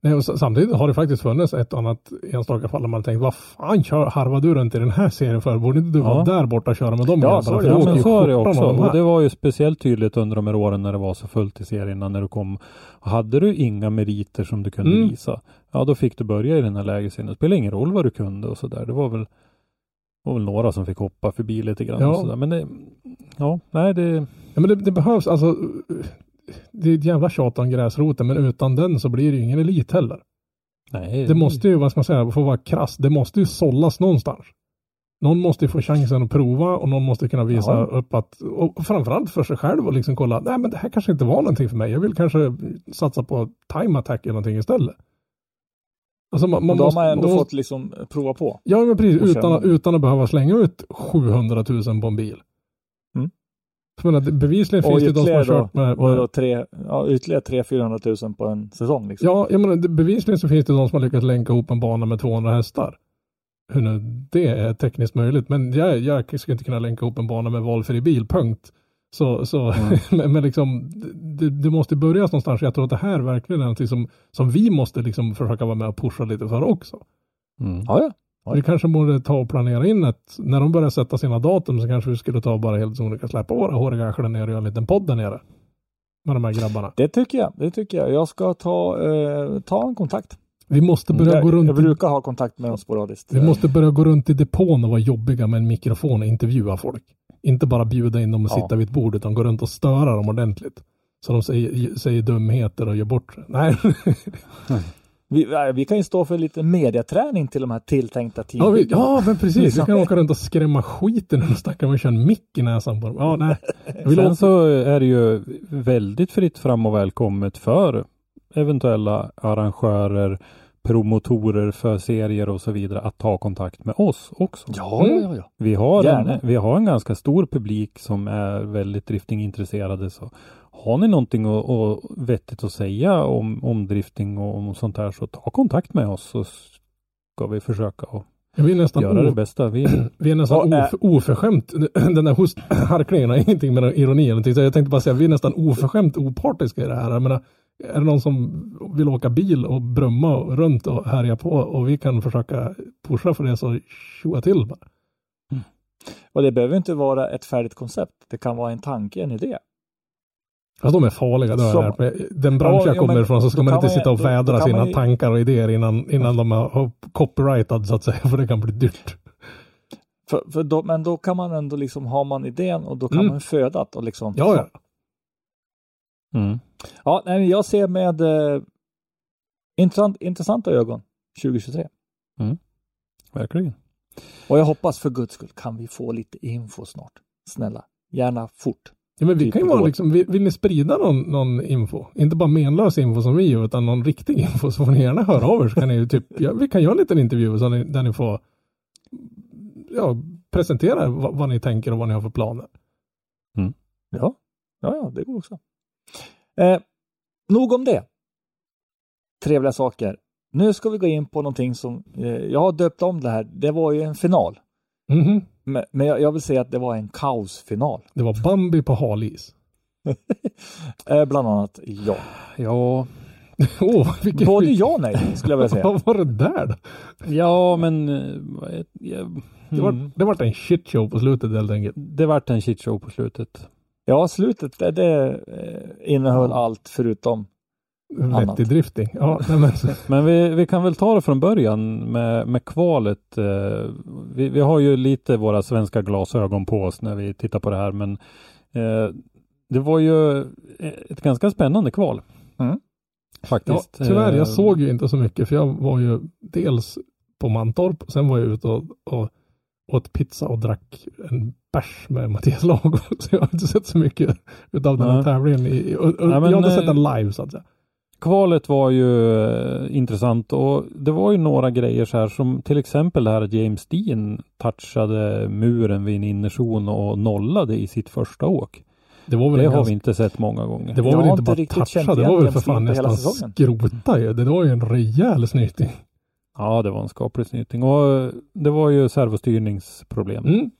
Nej, och samtidigt har det faktiskt funnits ett annat enstaka fall där man tänkt, vad fan kör, harvar du runt i den här serien för? Borde inte du Ja. vara där borta och köra med dem Ja, så Ja, men så är det också. de. Och det var ju speciellt tydligt under de här åren när det var så fullt i serierna när du kom. Hade du inga meriter som du kunde Mm. visa, ja då fick du börja i den här lägesserien. Det spelade ingen roll vad du kunde och sådär. Det var väl, var väl några som fick hoppa förbi lite grann. Ja. Och sådär. Men det, ja, nej det, Ja, men det, det behövs alltså, det är ett jävla tjat om gräsroten, men utan den så blir det ju ingen elit heller. nej. Det måste ju, vad ska man säga, få vara krass, det måste ju sållas någonstans. Någon måste ju få chansen att prova och någon måste kunna visa Ja. upp att, och framförallt för sig själv och liksom kolla, nej men det här kanske inte var någonting för mig. Jag vill kanske satsa på time attack eller någonting istället. Alltså man, man och då måste, har man ändå man fått liksom prova på. Ja men precis, och utan, utan att behöva slänga ut 700 000 på en bil. Mm. Menar, bevisligen Och finns det de som har kört med, Och med då tre, ja, ytterligare 300-400 000 på en säsong. Liksom. Ja, jag menar, bevisligen så finns det de som har lyckats länka ihop en bana med 200 hästar. Hur nu det är tekniskt möjligt. Men jag, jag skulle inte kunna länka ihop en bana med valfri bil, punkt. Så, så men, men liksom, det, det måste börjas någonstans. Jag tror att det här verkligen är någonting som, som vi måste liksom försöka vara med och pusha lite för också. Mm. Ja, ja. Oj. Vi kanske borde ta och planera in ett, när de börjar sätta sina datum så kanske vi skulle ta och bara helt sonika släppa våra håriga arslen ner och göra en liten podd där nere. Med de här grabbarna. Det tycker jag. Det tycker jag. Jag ska ta, eh, ta en kontakt. Vi måste börja jag, gå runt jag i- brukar ha kontakt med dem sporadiskt. Vi måste börja gå runt i depån och vara jobbiga med en mikrofon och intervjua folk. Inte bara bjuda in dem och Ja. sitta vid ett bord utan gå runt och störa dem ordentligt. Så de säger, säger dumheter och gör bort sig. Nej. Vi, nej, vi kan ju stå för lite mediaträning till de här tilltänkta ja, vi, tiderna. ja, men precis. Vi kan åka runt och skrämma skiten ur stackarna och köra en mick i näsan på dem. Ja, nej. Sen så är det ju väldigt fritt fram och välkommet för eventuella arrangörer, promotorer för serier och så vidare att ta kontakt med oss också. Ja, ja, ja, ja. Vi har, Gärna. en, vi har en ganska stor publik som är väldigt driftingintresserade. Så har ni någonting och, och vettigt att säga om, om drifting och om sånt här så ta kontakt med oss så ska vi försöka att vi är nästan, göra det o, bästa. Vi, vi är nästan Ja, of, oförskämt. Den där host, harklingen har ingenting med ironi eller någonting. Så jag tänkte bara säga, vi är nästan oförskämt opartiska i det här. Jag menar, är det någon som vill åka bil och brumma och runt och härja på och vi kan försöka pusha för det så tjoa till bara. Och det behöver inte vara ett färdigt koncept. Det kan vara en tanke, en idé. Fast de är farliga, det har jag. Den bransch Ja, jag ja, kommer ifrån så ska man inte sitta och vädra sina ju- tankar och idéer innan, innan de har copyrightad så att säga, för det kan bli dyrt. För, för då, men då kan man ändå liksom, har man idén och då kan Mm. man föda och liksom. Ja, ja. mm. Ja, nej, jag ser med eh, intressant, intressanta ögon 2023. Verkligen. Och jag hoppas för guds skull kan vi få lite info snart. Snälla, gärna fort. ja men vi Typ kan ju vara liksom, vill, vill ni sprida någon, någon info? Inte bara menlös info som vi gör, utan någon riktig info så får ni gärna höra av er så kan ni ju typ, ja, vi kan göra en liten intervju så ni, där ni får ja, presentera vad, vad ni tänker och vad ni har för planer. Ja, ja, ja det går också. Eh, nog om det. Trevliga saker. Nu ska vi gå in på någonting som eh, jag har döpt om det här. Det var ju en final. Mhm. Men, men jag, jag vill säga att det var en kaosfinal. Det var Bambi på halis. Eh, bland annat ja. Ja, Åh, vilken, Både ja och nej skulle jag vilja säga. Vad var det där då? ja men eh, ja, Det var, mm. det var en shitshow på slutet helt enkelt. det vart en shitshow på slutet. Ja, slutet det, det eh, innehöll allt förutom Annat. vettig drifting. Ja, men, Men vi, vi kan väl ta det från början med, med kvalet. Eh, vi, vi har ju lite våra svenska glasögon på oss när vi tittar på det här, men eh, det var ju ett ganska spännande kval. Mm. ja, Faktiskt. tyvärr, Eh, jag såg ju inte så mycket för jag var ju dels på Mantorp sen var jag ute och, och åt pizza och drack en bärs med Mattias Lago. Så jag har inte sett så mycket utav den här tävlingen. I, och, och, Nej, men, jag har inte sett eh, den live så att säga. Kvalet var ju eh, intressant och det var ju några grejer så här som till exempel det här att James Dean touchade muren vid en innerzon och nollade i sitt första åk. Det var väl Det har ganska, vi inte sett många gånger. det var Jag väl har inte inte bara toucha, det var väl för fan nästan skrota ju. Det var ju en rejäl snyting. Ja, det var en skaplig snyting och eh, det var ju servostyrningsproblem. Mm.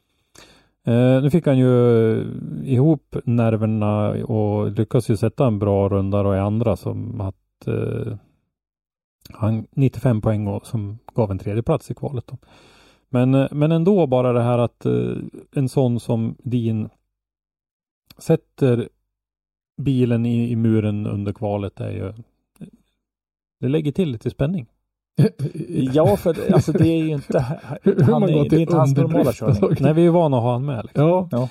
Eh, nu fick han ju eh, ihop nerverna och lyckas ju sätta en bra runda då i andra som att eh, han 95 poäng och som gav en tredje plats i kvalet. Då. Men, eh, men ändå bara det här att eh, en sån som Dean sätter bilen i, i muren under kvalet är ju det lägger till lite spänning. Ja, för det- alltså det är ju inte, han är, det är inte hans normala körning. Nej, vi är vana att ha han med. Liksom. Ja,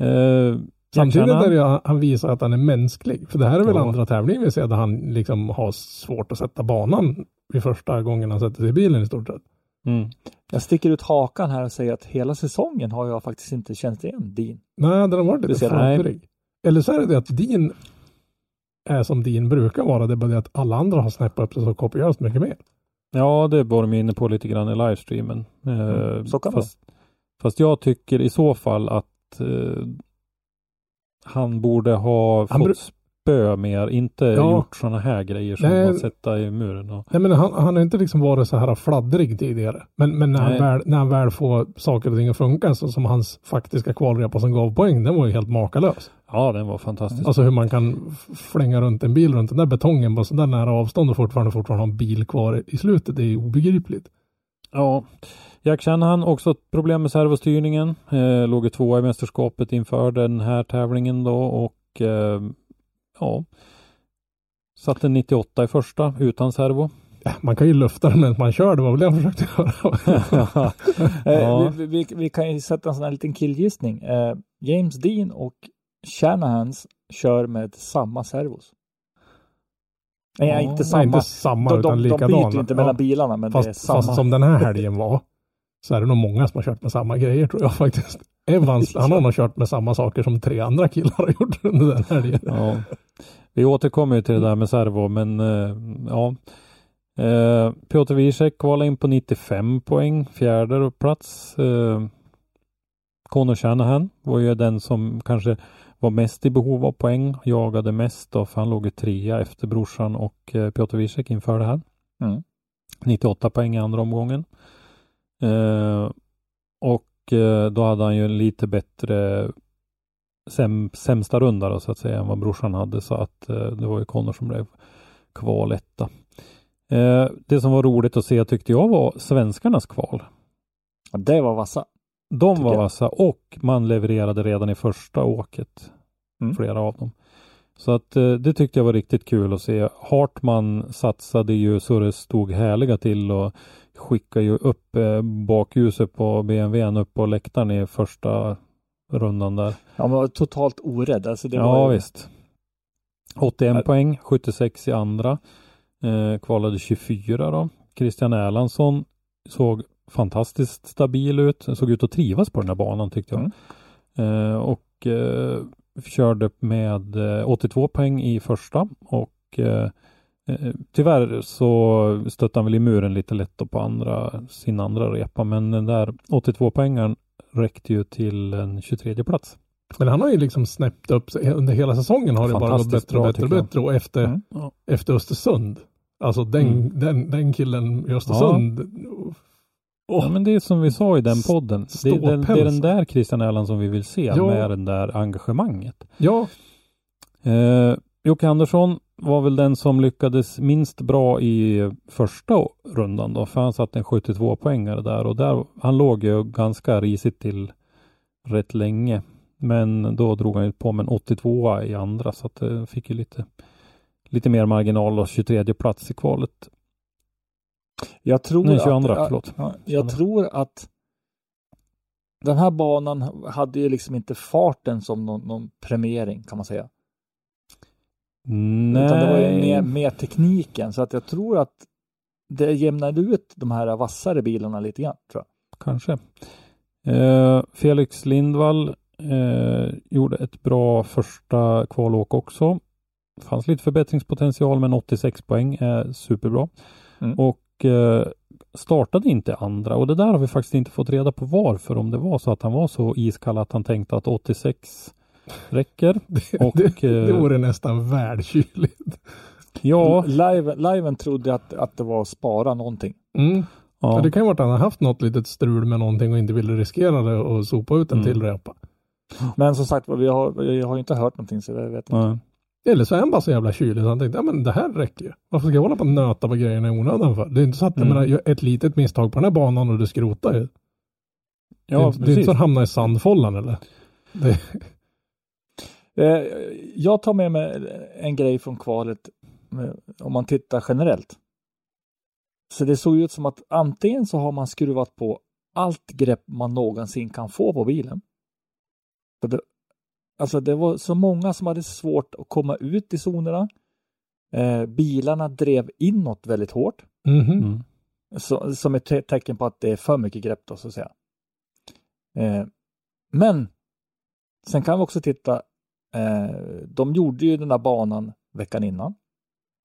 Eh, samtidigt Jack är det han- visar att han är mänsklig. För det här är väl Ja. andra tävlingen vi ser där han liksom har svårt att sätta banan vid första gången han sätter sig i bilen i stort sett. mm. Jag sticker ut hakan här och säger att hela säsongen har jag faktiskt inte känt igen Dean. Nej, den har varit lite fladdrig. Eller så är det det att din är som din brukar vara. Det är bara det att alla andra har snäppat upp sig så kopiöst mycket mer. Ja, det var de inne på lite grann i livestreamen. Eh, Mm, så kan fast, fast jag tycker i så fall att eh, han borde ha Han fått spö mer, inte Ja. gjort sådana här grejer som Nej. att sätta i muren. Och, Nej, men han, han har inte liksom varit så här fladdrig tidigare. Men, men när, han väl, när han väl får saker och ting att funka, så som hans faktiska kvalrepa som gav poäng, den var ju helt makalös. Ja, den var fantastisk. Alltså hur man kan flänga runt en bil runt den där betongen på sådär nära avstånd och fortfarande, fortfarande ha en bil kvar i slutet. Det är obegripligt. Ja, Jack Shanahan också ett problem med servostyrningen. Eh, låg tvåa i mästerskapet inför den här tävlingen då och eh, ja, satte 98 i första utan servo. Man kan ju lufta den medan man kör, det var väl det han försökte göra. Eh, Ja. vi, vi, vi kan ju sätta en sån här liten killgissning. Eh, James Dean och Shanahans kör med samma servos. Nej, Ja, inte Nej, samma. inte samma de, utan de, de likadana. byter inte mellan bilarna, men det är fast, samma. fast som den här helgen var så är det nog många som har kört med samma grejer tror jag faktiskt. Evans, han har nog kört med samma saker som tre andra killar har gjort under den helgen. Ja. Vi återkommer ju till det där med servo, men eh, ja. Eh, Piotr Wiesek kvalade in på 95 poäng, fjärde plats. Eh, Conor Shanahan var ju den som kanske var mest i behov av poäng, jagade mest då, för han låg i trea efter brorsan och eh, Piotr Wiesek inför det här. Mm. 98 poäng i andra omgången. Eh, och eh, då hade han ju en lite bättre säm, sämsta runda då, så att säga än vad brorsan hade så att eh, det var ju Connor som blev kvaletta. Eh, det som var roligt att se tyckte jag var svenskarnas kval. Ja, det var vassa. De var vassa och man levererade redan i första åket. Mm. Flera av dem. Så att eh, det tyckte jag var riktigt kul att se. Hartman satsade ju så det stod härliga till och skickade ju upp eh, bakljuset på BMWn upp på läktaren i första rundan där. Ja, man var totalt orädd. Alltså det ja var ju, visst. 81 Ja. poäng, 76 i andra. Eh, kvalade 24 då. Christian Erlandsson såg fantastiskt stabil ut. Såg ut att trivas på den här banan tyckte jag. Eh, och eh, körde med eh, 82 poäng i första och eh, eh, tyvärr så stötte han väl i muren lite lätt på andra, sin andra repa men den där 82 poängen räckte ju till en 23 plats. Men han har ju liksom snäppt upp sig. Under hela säsongen har det bara gått bättre och bättre och bättre. Och efter, Mm. Ja. efter Östersund. Alltså den, Mm. den, den killen i Östersund. Åh, Ja men det är som vi sa i den podden. Det, är den, det är den där Christian Erlandsson vi vill se Ja. med den där engagemanget. ja, Eh, Jocke Andersson var väl den som lyckades minst bra i första rundan då, för han satte en 72 poängare där och där, han låg ju ganska risigt till rätt länge. Men då drog han ju på med en 82 i andra så att det fick ju lite, lite mer marginal och 23 plats i kvalet. Jag tror Nej, 22, att, förlåt. Ja, jag tror att den här banan hade ju liksom inte farten som någon, någon premiering kan man säga. Nej. Utan det var ju mer, mer tekniken så att jag tror att det jämnade ut de här vassare bilarna lite grann. Tror jag. Kanske. Eh, Felix Lindvall eh, gjorde ett bra första kvalåk också. Fanns lite förbättringspotential men 86 poäng är superbra. Mm. Och eh, startade inte andra och det där har vi faktiskt inte fått reda på varför. Om det var så att han var så iskall att han tänkte att 86 räcker. Och, det, det eh, vore nästan världskyligt. Ja, Live, liven trodde att, att det var att spara någonting. Mm. Ja. ja, det kan ju vara att han har haft något litet strul med någonting och inte ville riskera det och sopa ut en Mm. till repa. Men som sagt vi har, vi har inte hört någonting så jag vet inte. ja. Eller så är han bara så jävla kylig så han tänkte, ja men det här räcker ju. Varför ska jag hålla på och nöta på grejerna i onödan för? Det är inte så att, Mm. jag menar, ett litet misstag på den här banan och du skrotar ju. det, är, ja det är inte så att hamna i sandfållan eller? Det, Eh, Jag tar med mig en grej från kvalet eh, om man tittar generellt. Så det såg ut som att antingen så har man skruvat på allt grepp man någonsin kan få på bilen. Alltså det var så många som hade svårt att komma ut i zonerna. Eh, bilarna drev inåt väldigt hårt. Mhm. Mm. Så, som ett te- tecken på att det är för mycket grepp då så att säga. Eh, men sen kan vi också titta. Eh, de gjorde ju den här banan veckan innan.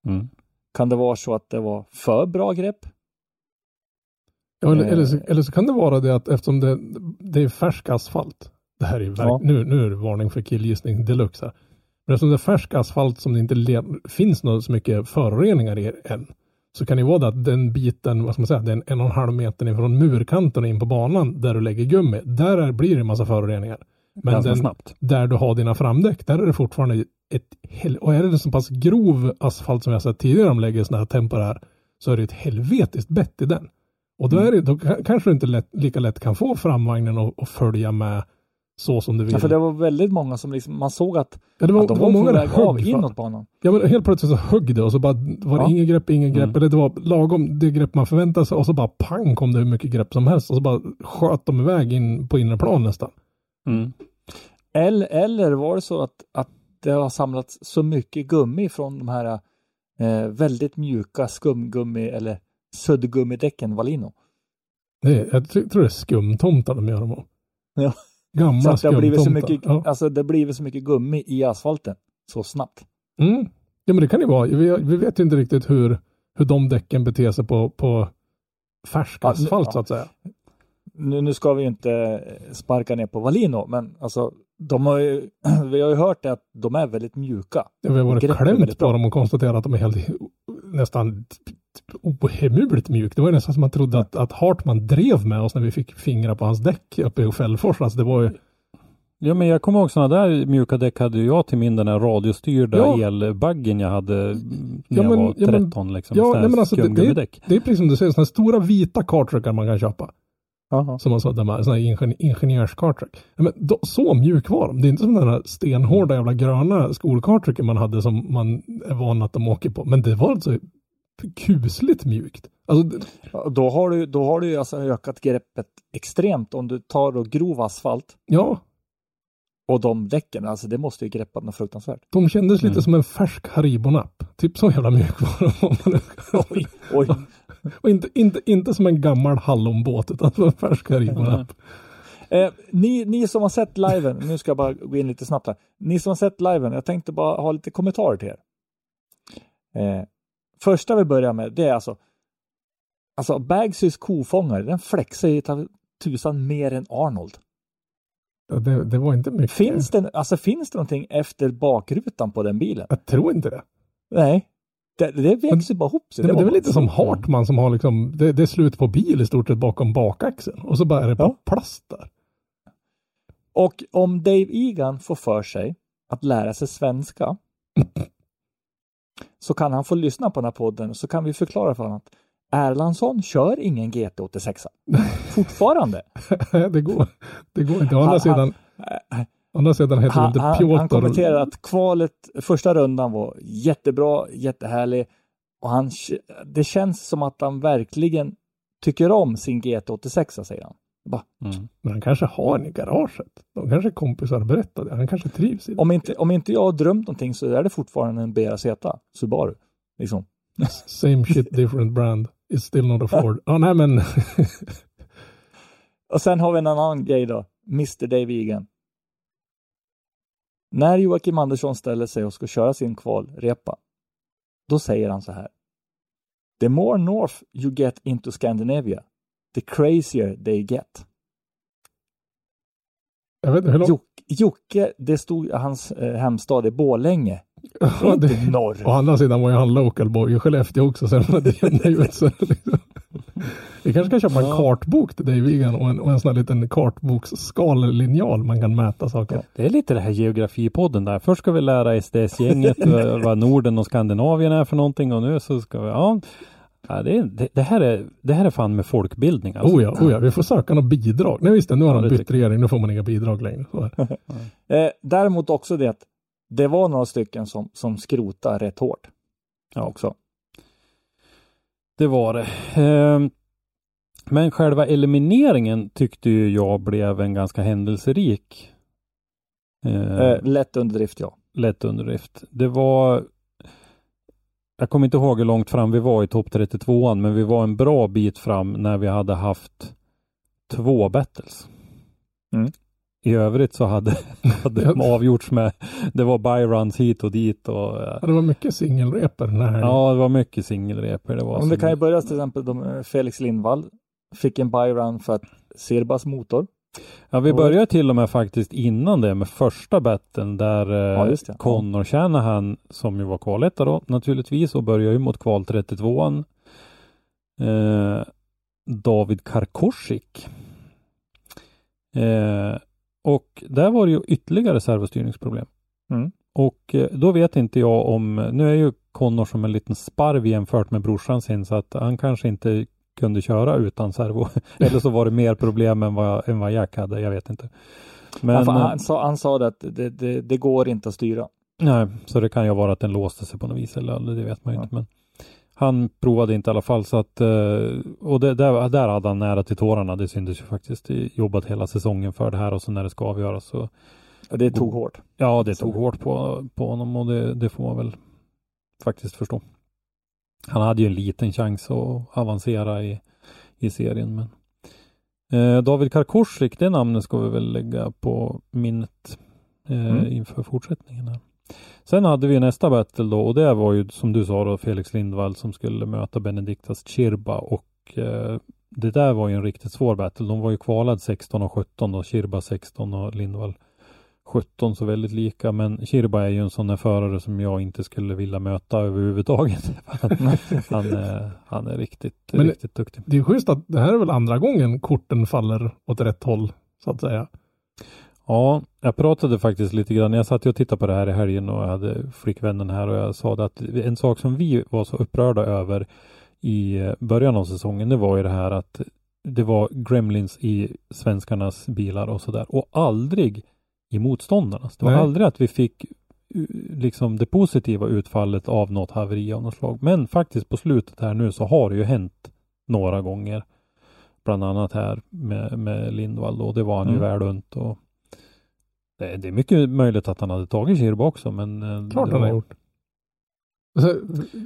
Mm. Kan det vara så att det var för bra grepp? Ja, eller, Eh. eller, så, eller så kan det vara det att eftersom det, det är färsk asfalt. Det här är verk, Ja. nu, nu är det varning för killgissning deluxe här. Men eftersom det är färsk asfalt som det inte le, finns något så mycket föroreningar i än. Så kan det vara det att den biten, vad ska man säga, den en och en halv meter ifrån murkanten och in på banan där du lägger gummi. Där är, blir det en massa föroreningar. Men den, snabbt. där du har dina framdäck, där är det fortfarande ett hel- Och är det så pass grov asfalt som jag sett tidigare de lägger sådana här temporära så är det ett helvetiskt bett i den. Och då, är det, då ka- kanske du inte lätt, lika lätt kan få framvagnen att att följa med så som du vill. Ja, för det var väldigt många som liksom, man såg att, ja, det var, att de det var, var på många väg där av inåt banan. Ja men helt plötsligt så högg det och så bara var det Ja. inget grepp, ingen grepp. Mm. Eller det var lagom det grepp man förväntade sig och så bara pang kom det hur mycket grepp som helst och så bara sköt de iväg in på inre plan nästan. Mm. Eller, eller var det så att, att det har samlats så mycket gummi från de här eh, väldigt mjuka skumgummi eller suddgummidäcken Valino. Är, jag tror tror det är skumtomtar de gör dem av. Ja. Gamla Så att det har blivit så mycket, Ja. alltså det blivit så mycket gummi i asfalten så snabbt. Mm. ja men det kan ju vara. Vi, vi vet ju inte riktigt hur, hur de däcken beter sig på, på färsk asfalt ja. så att säga. Nu, nu ska vi ju inte sparka ner på Valino, men alltså de har ju, vi har ju hört det att de är väldigt mjuka. Ja, Vi har varit klämt på dem och konstaterat att de är helt nästan ohemult mjukt. Det var ju nästan som man trodde att, att Hartman drev med oss när vi fick fingrar på hans däck uppe i Fällfors. Alltså det var ju, Ja men jag kommer ihåg sådana där mjuka däck hade jag till min den här radiostyrda Ja. elbaggen jag hade när Ja, jag men- var ja, men- 13 liksom. ja, nej, men alltså, det- det- skumgummidäck. det är precis som du säger, sådana stora vita kartruckar man kan köpa. Jaha. Som man sa, de här, sådana här ingen, ingenjörskartruck. Ja, men då, så mjuk var de. Det är inte som den här stenhårda jävla gröna skolkartrucken man hade som man är van att de åker på. Men det var alltså kusligt mjukt. Alltså, Då har du, då har du alltså ökat greppet extremt om du tar då grov asfalt ja, och de däcken, alltså det måste ju greppa något fruktansvärt. de kändes lite Mm. som en färsk Haribo-napp. Typ så jävla mjuk var de. Oj, oj. Och inte, inte, inte som en gammal hallonbåt utan som en färsk Haribo-napp. Eh, ni, ni som har sett liven, nu ska jag bara gå in lite snabbt här. Ni som har sett liven, jag tänkte bara ha lite kommentarer till er. Eh, första vi börjar med, det är alltså Alltså Bagsys kofångare, den flexar ju tusan mer än Arnold. Det, det var inte mycket. Finns det, alltså finns det någonting efter bakrutan på den bilen? Jag tror inte det. Nej. Det, det växer bara ihop sig. Det, det, är väl bara lite som Hartman som har liksom, det, det är slut på bil i stort sett bakom bakaxeln. Och så bara är det på Ja. plast där. Och om Dave Egan får för sig att lära sig svenska så kan han få lyssna på den här podden så kan vi förklara för honom att Erlandsson kör ingen GT86. Fortfarande. det går, det går inte. Å Han- andra han- sidan, Eh, andra sidan heter det Han, inte han, Piotr. han kommenterar att kvalet, första rundan var jättebra, jättehärlig och han, det känns som att han verkligen tycker om sin GT86, säger han. Bara, Mm. Men han kanske har en i garaget. De kanske kompisar berättade. Han kanske trivs i det. om, inte, om inte jag har drömt någonting så är det fortfarande en BRZ Subaru. Liksom. Same shit different brand. It's still not a Ford. Ja, nej men. Och sen har vi en annan grej då. Mr Dave Egan. När Joakim Andersson ställer sig och ska köra sin kvalrepa, då säger han så här. The more north you get into Scandinavia, the crazier they get. jag vet inte hur långt. Jock, Jocke, det stod hans eh, hemstad i. Det är Ja, inte det, norr. å andra sidan var ju han local boy i Skellefteå också. Så det. Liksom. Vi kanske ska köpa en Ja. kartbok till dig Vigan och en, och en sån här liten kartboksskalelinjal man kan mäta saker. Det är lite det här geografipodden där. Först ska vi lära SDS-gänget vad vad Norden och Skandinavien är för någonting och nu så ska vi, ja. Ja det, det, det, här är, det här är fan med folkbildning alltså. Oh ja, oh ja, vi får söka något bidrag. Nej visst nu har han bytt regering, nu får man inga bidrag längre. Eh, däremot också det att det var några stycken som, som skrotade rätt hårt. Ja, också. Det var det. Ehm, Men själva elimineringen tyckte ju jag blev en ganska händelserik. Eh, Eh, lätt underdrift, ja. lätt underdrift. Det var jag kommer inte ihåg hur långt fram vi var i topp 32an, men vi var en bra bit fram när vi hade haft två battles. Mm. I övrigt så hade, hade de avgjorts med, det var byruns hit och dit och eh, Ja, det var mycket singelrepor den här ja, det var mycket singelrepor. Det var Om det kan ju börja till exempel de, Felix Lindvall fick en byrun för att Sirbas motor. Ja, vi började till och med faktiskt innan det med första betten där Ja, eh, det. Connor Shanahan som ju var kvaletta då naturligtvis och började ju mot kval 32an. Eh, David Karkoschik. Eh, och där var det ju ytterligare servostyrningsproblem. Mm. Och då vet inte jag om, nu är ju Connor som en liten sparv jämfört med brorsan sin så att han kanske inte kunde köra utan servo. Eller så var det mer problem än vad, än vad Jack hade, jag vet inte. Men, han, eh, han, sa, han sa det att det, det, det går inte att styra. nej, så det kan ju vara att den låste sig på något vis eller det vet man ju Ja. inte. Men han provade inte i alla fall så att, eh, och det, där, där hade han nära till tårarna. Det syntes ju faktiskt. Jobbat hela säsongen för det här och så när det ska avgöras så Ja, Det tog hårt. Ja, det Så- tog hårt på, på honom och det, det får man väl faktiskt förstå. Han hade ju en liten chans att avancera i, i serien. Men eh, David Karkoschik, det namnet ska vi väl lägga på minnet eh, Mm. inför fortsättningen. Här. Sen hade vi nästa battle då och det var ju som du sa då Felix Lindvall som skulle möta Benediktas Chirba och eh, det där var ju en riktigt svår battle. De var ju kvalad 16 och 17 då, Chirba 16 och Lindvall 17 så väldigt lika men Chirba är ju en sån där förare som jag inte skulle vilja möta överhuvudtaget. han, han, är, han är riktigt, Men- riktigt duktig. Det är schysst att det här är väl andra gången korten faller åt rätt håll, så att säga. Ja, jag pratade faktiskt lite grann. Jag satt och tittade på det här i helgen och jag hade flickvännen här och jag sa det att en sak som vi var så upprörda över i eh, början av säsongen, det var ju det här att det var gremlins i svenskarnas bilar och sådär och aldrig i motståndarnas. Det var Nej. aldrig att vi fick uh, liksom det positiva utfallet av något haveri av något slag. Men faktiskt på slutet här nu så har det ju hänt några gånger. Bland annat här med, med Lindvall och det var han ju Mm. värd runt och det, det är mycket möjligt att han hade tagit Kirba också men eh, Klart han har gjort. Så,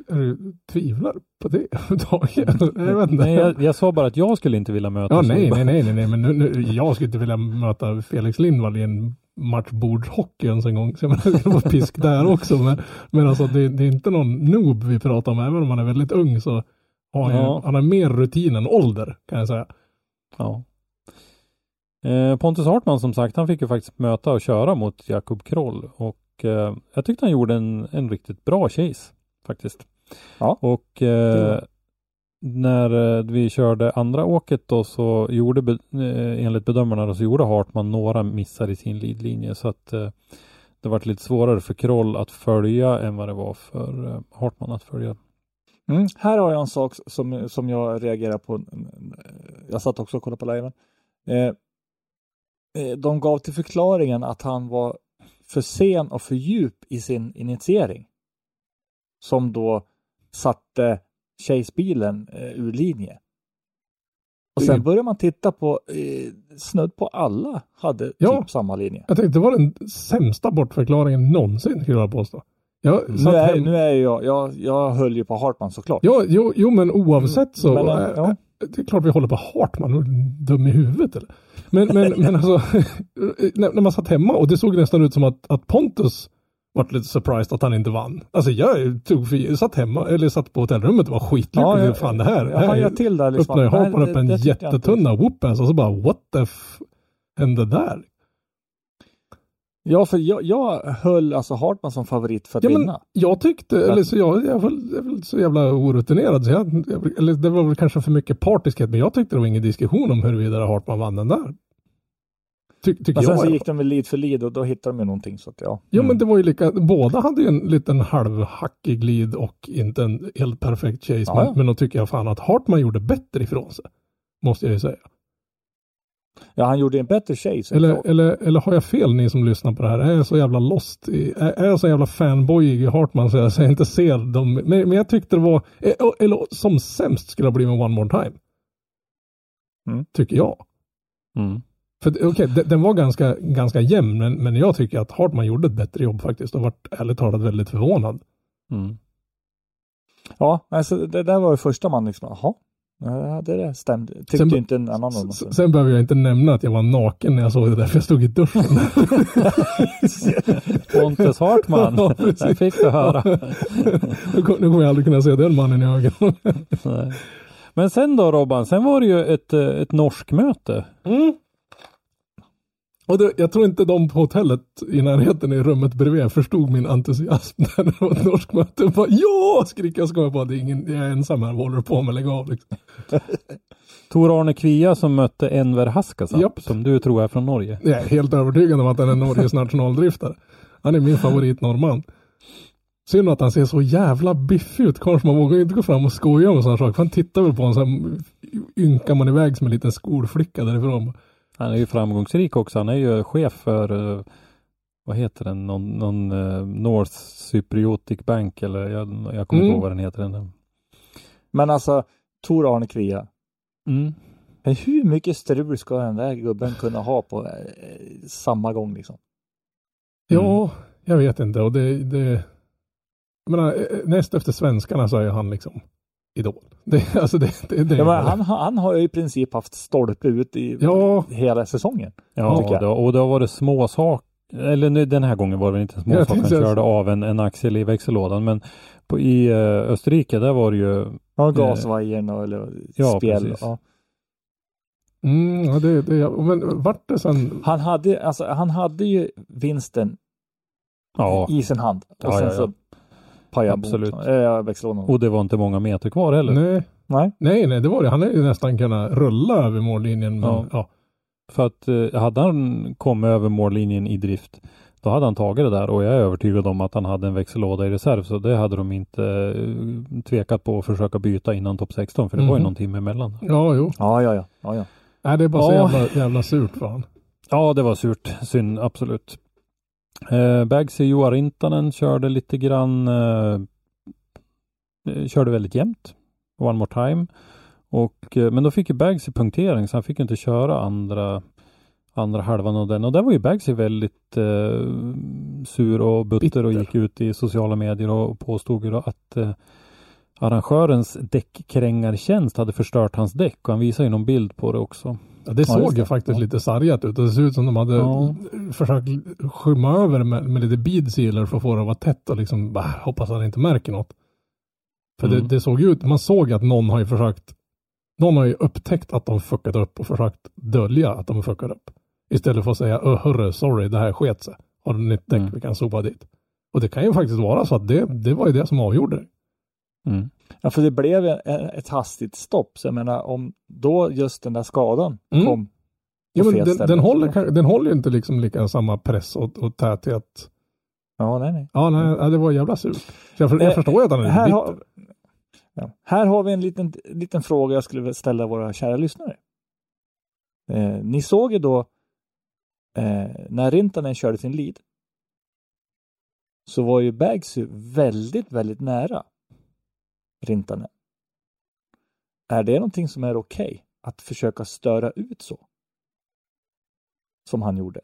är du tvivlar på det överhuvudtaget? Jag vet inte. Nej, jag, jag sa bara att jag skulle inte vilja möta Ja, nej, nej, nej, nej, men nu, nu, jag skulle inte vilja möta Felix Lindvall i en matchbordshockey ens en gång. Så jag menar, det var pisk där också. Men, men alltså det, det är inte någon noob vi pratar om. Även om han är väldigt ung så har han, Ja. ju, han har mer rutin än ålder kan jag säga. Ja. Eh, Pontus Hartman som sagt, han fick ju faktiskt möta och köra mot Jakob Kroll och eh, jag tyckte han gjorde en, en riktigt bra chase faktiskt. Ja. Och eh, när eh, vi körde andra åket då så gjorde be, eh, enligt bedömarna då, så gjorde Hartman några missar i sin lidlinje så att eh, det varit lite svårare för Kroll att följa än vad det var för Hartman att följa. Mm. Här har jag en sak som, som jag reagerar på. Jag satt också och kollade på liven. Eh, de gav till förklaringen att han var för sen och för djup i sin initiering. Som då satte Chase-bilen eh, ur linje. Och sen Mm. börjar man titta på, eh, snudd på alla hade Ja. typ samma linje. Jag tänkte det var den sämsta bortförklaringen någonsin skulle jag påstå. Jag Nu är, hem- nu är jag, jag, jag höll ju på Hartman såklart. Ja, jo, jo, men oavsett så. Men, äh, ja. Det är klart vi håller på Hartman, du dum i huvudet eller? Men, men, men alltså, när, när man satt hemma och det såg nästan ut som att, att Pontus vart lite surprised att han inte vann. Alltså jag tog för, satt hemma, eller satt på hotellrummet och var skitlycklig. jag- fan det här, jag här hajade till där liksom. Nej, Hartman det- upp en jag jättetunna whoop-ass och så bara what the f hände där? Ja, för jag, jag höll alltså Hartman som favorit för att Ja, men vinna. jag tyckte, eller så jag, jag, var, jag var så jävla orutinerad så jag, jag, eller det var väl kanske för mycket partiskhet men jag tyckte det var ingen diskussion om huruvida Hartman vann den där. Ty, tycker Men jag. sen så gick de väl lead för lead och då hittade de ju någonting så att ja. Jo Mm. men det var ju lika, båda hade ju en liten halvhackig glid och inte en helt perfekt chase. Ja, men, ja. men då tycker jag fan att Hartman gjorde bättre ifrån sig. Måste jag ju säga. Ja, han gjorde en bättre chase. Eller, eller, eller har jag fel ni som lyssnar på det här? Är jag så jävla lost? I, är, jag så jävla fanboyig i Hartman så jag, så jag inte ser dem? Men, men jag tyckte det var, eh, eller som sämst skulle det blivit med One More Time. Mm. Tycker jag. Mm. För det- okej, den, den var ganska, ganska jämn men, men jag tycker att Hartman gjorde ett bättre jobb faktiskt och vart ärligt talat väldigt förvånad. Mm. Ja, alltså det där var ju första man liksom, jaha. Ja, det där stämde. Tyckte Sen- inte en annan om S- det. Sen behöver jag inte nämna att jag var naken när jag såg det där för jag stod i duschen. Pontus Hartman, Ja, där fick du höra. nu kom- nu kommer jag aldrig kunna se den mannen i ögonen. Men sen då Robban, sen var det ju ett, ett norsk möte. Mm. Och det, jag tror inte de på hotellet i närheten i rummet bredvid förstod min entusiasm när det var ett norskt möte. Jag Bara, ja! skriker jag och ska bara, det är ingen, jag är ensam här, vad håller du på med? Lägg av liksom. Tor-Arne Kvia som mötte Enver Haskasa, Japp. som du tror är från Norge. Jag är helt övertygad om att han är Norges nationaldriftare. Han är min favorit norrman. Synd att han ser så jävla biffig ut. Kanske man vågar inte gå fram och skoja om sådana saker. Han tittar väl på honom så här ynkar man iväg som en liten skolflicka därifrån. Han är ju framgångsrik också. Han är ju chef för, eh, vad heter den, någon, någon eh, North Cypriotic Bank eller jag, jag kommer inte Mm. ihåg vad den heter. Den. Men alltså, Tor Arne Kvia. Mm. Men hur mycket strul ska den där gubben kunna ha på eh, samma gång liksom? Ja, jag vet inte. Och det, det, jag menar, näst efter svenskarna så är han liksom idol. Det, alltså det, det, det Ja, men han, han har ju i princip haft stolpe ut i Ja. hela säsongen. Ja, det, och det har varit små saker. Eller nu, den här gången var det inte små saker. Han körde av en, en axel i växellådan. Men på, i eh, Österrike, där var det ju Ja, gasvajern och eller Ja, spjäll. precis. Ja. Mm, ja, det, det, men vart det sen? Han, hade, alltså, han hade ju vinsten Ja, i sin hand. Och Ja, sen ja, ja. så pajade Absolut. motorn. Äh, växellådan. och det var inte många meter kvar heller. Nej, Nej. nej, nej, det var det. Han hade ju nästan kunnat rulla över mållinjen. Men, Ja. ja. För att eh, hade han kommit över mållinjen i drift då hade han tagit det där och jag är övertygad om att han hade en växellåda i reserv så det hade de inte eh, tvekat på att försöka byta innan topp 16 för det var ju Mhm. någon timme emellan. ja, jo. Ja, ja, ja. ja, ja. Nej, det är bara så Ja. jävla, jävla surt för han. Ja, det var surt. Synd, absolut. Eh, Bagsy Joa Rintanen körde lite grann, eh, eh, körde väldigt jämnt. One more time. Och, eh, men då fick ju Bagsy punktering så han fick inte köra andra, andra halvan av den. Och där var ju Bagsy väldigt eh, sur och butter och Bitter. gick ut i sociala medier och påstod ju då att eh, arrangörens däckkrängartjänst hade förstört hans däck och han visade ju någon bild på det också. Ja, det Ja, såg just ju det. faktiskt Ja. lite sargat ut. Det ser ut som de hade Ja. försökt skymma över med, med lite bead sealer för att få det att vara tätt och liksom bara, hoppas han inte märker något. För Mm. det, det såg ut, man såg att någon har ju försökt, någon har ju upptäckt att de fuckat upp och försökt dölja att de fuckar upp. Istället för att säga, "Öh, hörru, sorry, det här sket sig. Har du nytt däck, Mm. vi kan sopa dit. Och det kan ju faktiskt vara så att det, det var ju det som avgjorde det. Mm. ja, för det blev ett hastigt stopp. Så jag menar, om då just den där skadan Mm. kom Ja, men den, den, håller, den håller ju inte liksom lika samma press och, och täthet. Ja, nej, nej. Ja, nej, det var jävla surt. Jag, för, jag Eh, förstår ju att han är lite Här bitter. har, ja, här har vi en liten, liten fråga jag skulle vilja ställa våra kära lyssnare. Eh, ni såg ju då eh, när Rintanen körde sin lead så var ju Bagsy väldigt, väldigt nära Rintanen. Är det någonting som är okej? Okay? Att försöka störa ut så? Som han gjorde.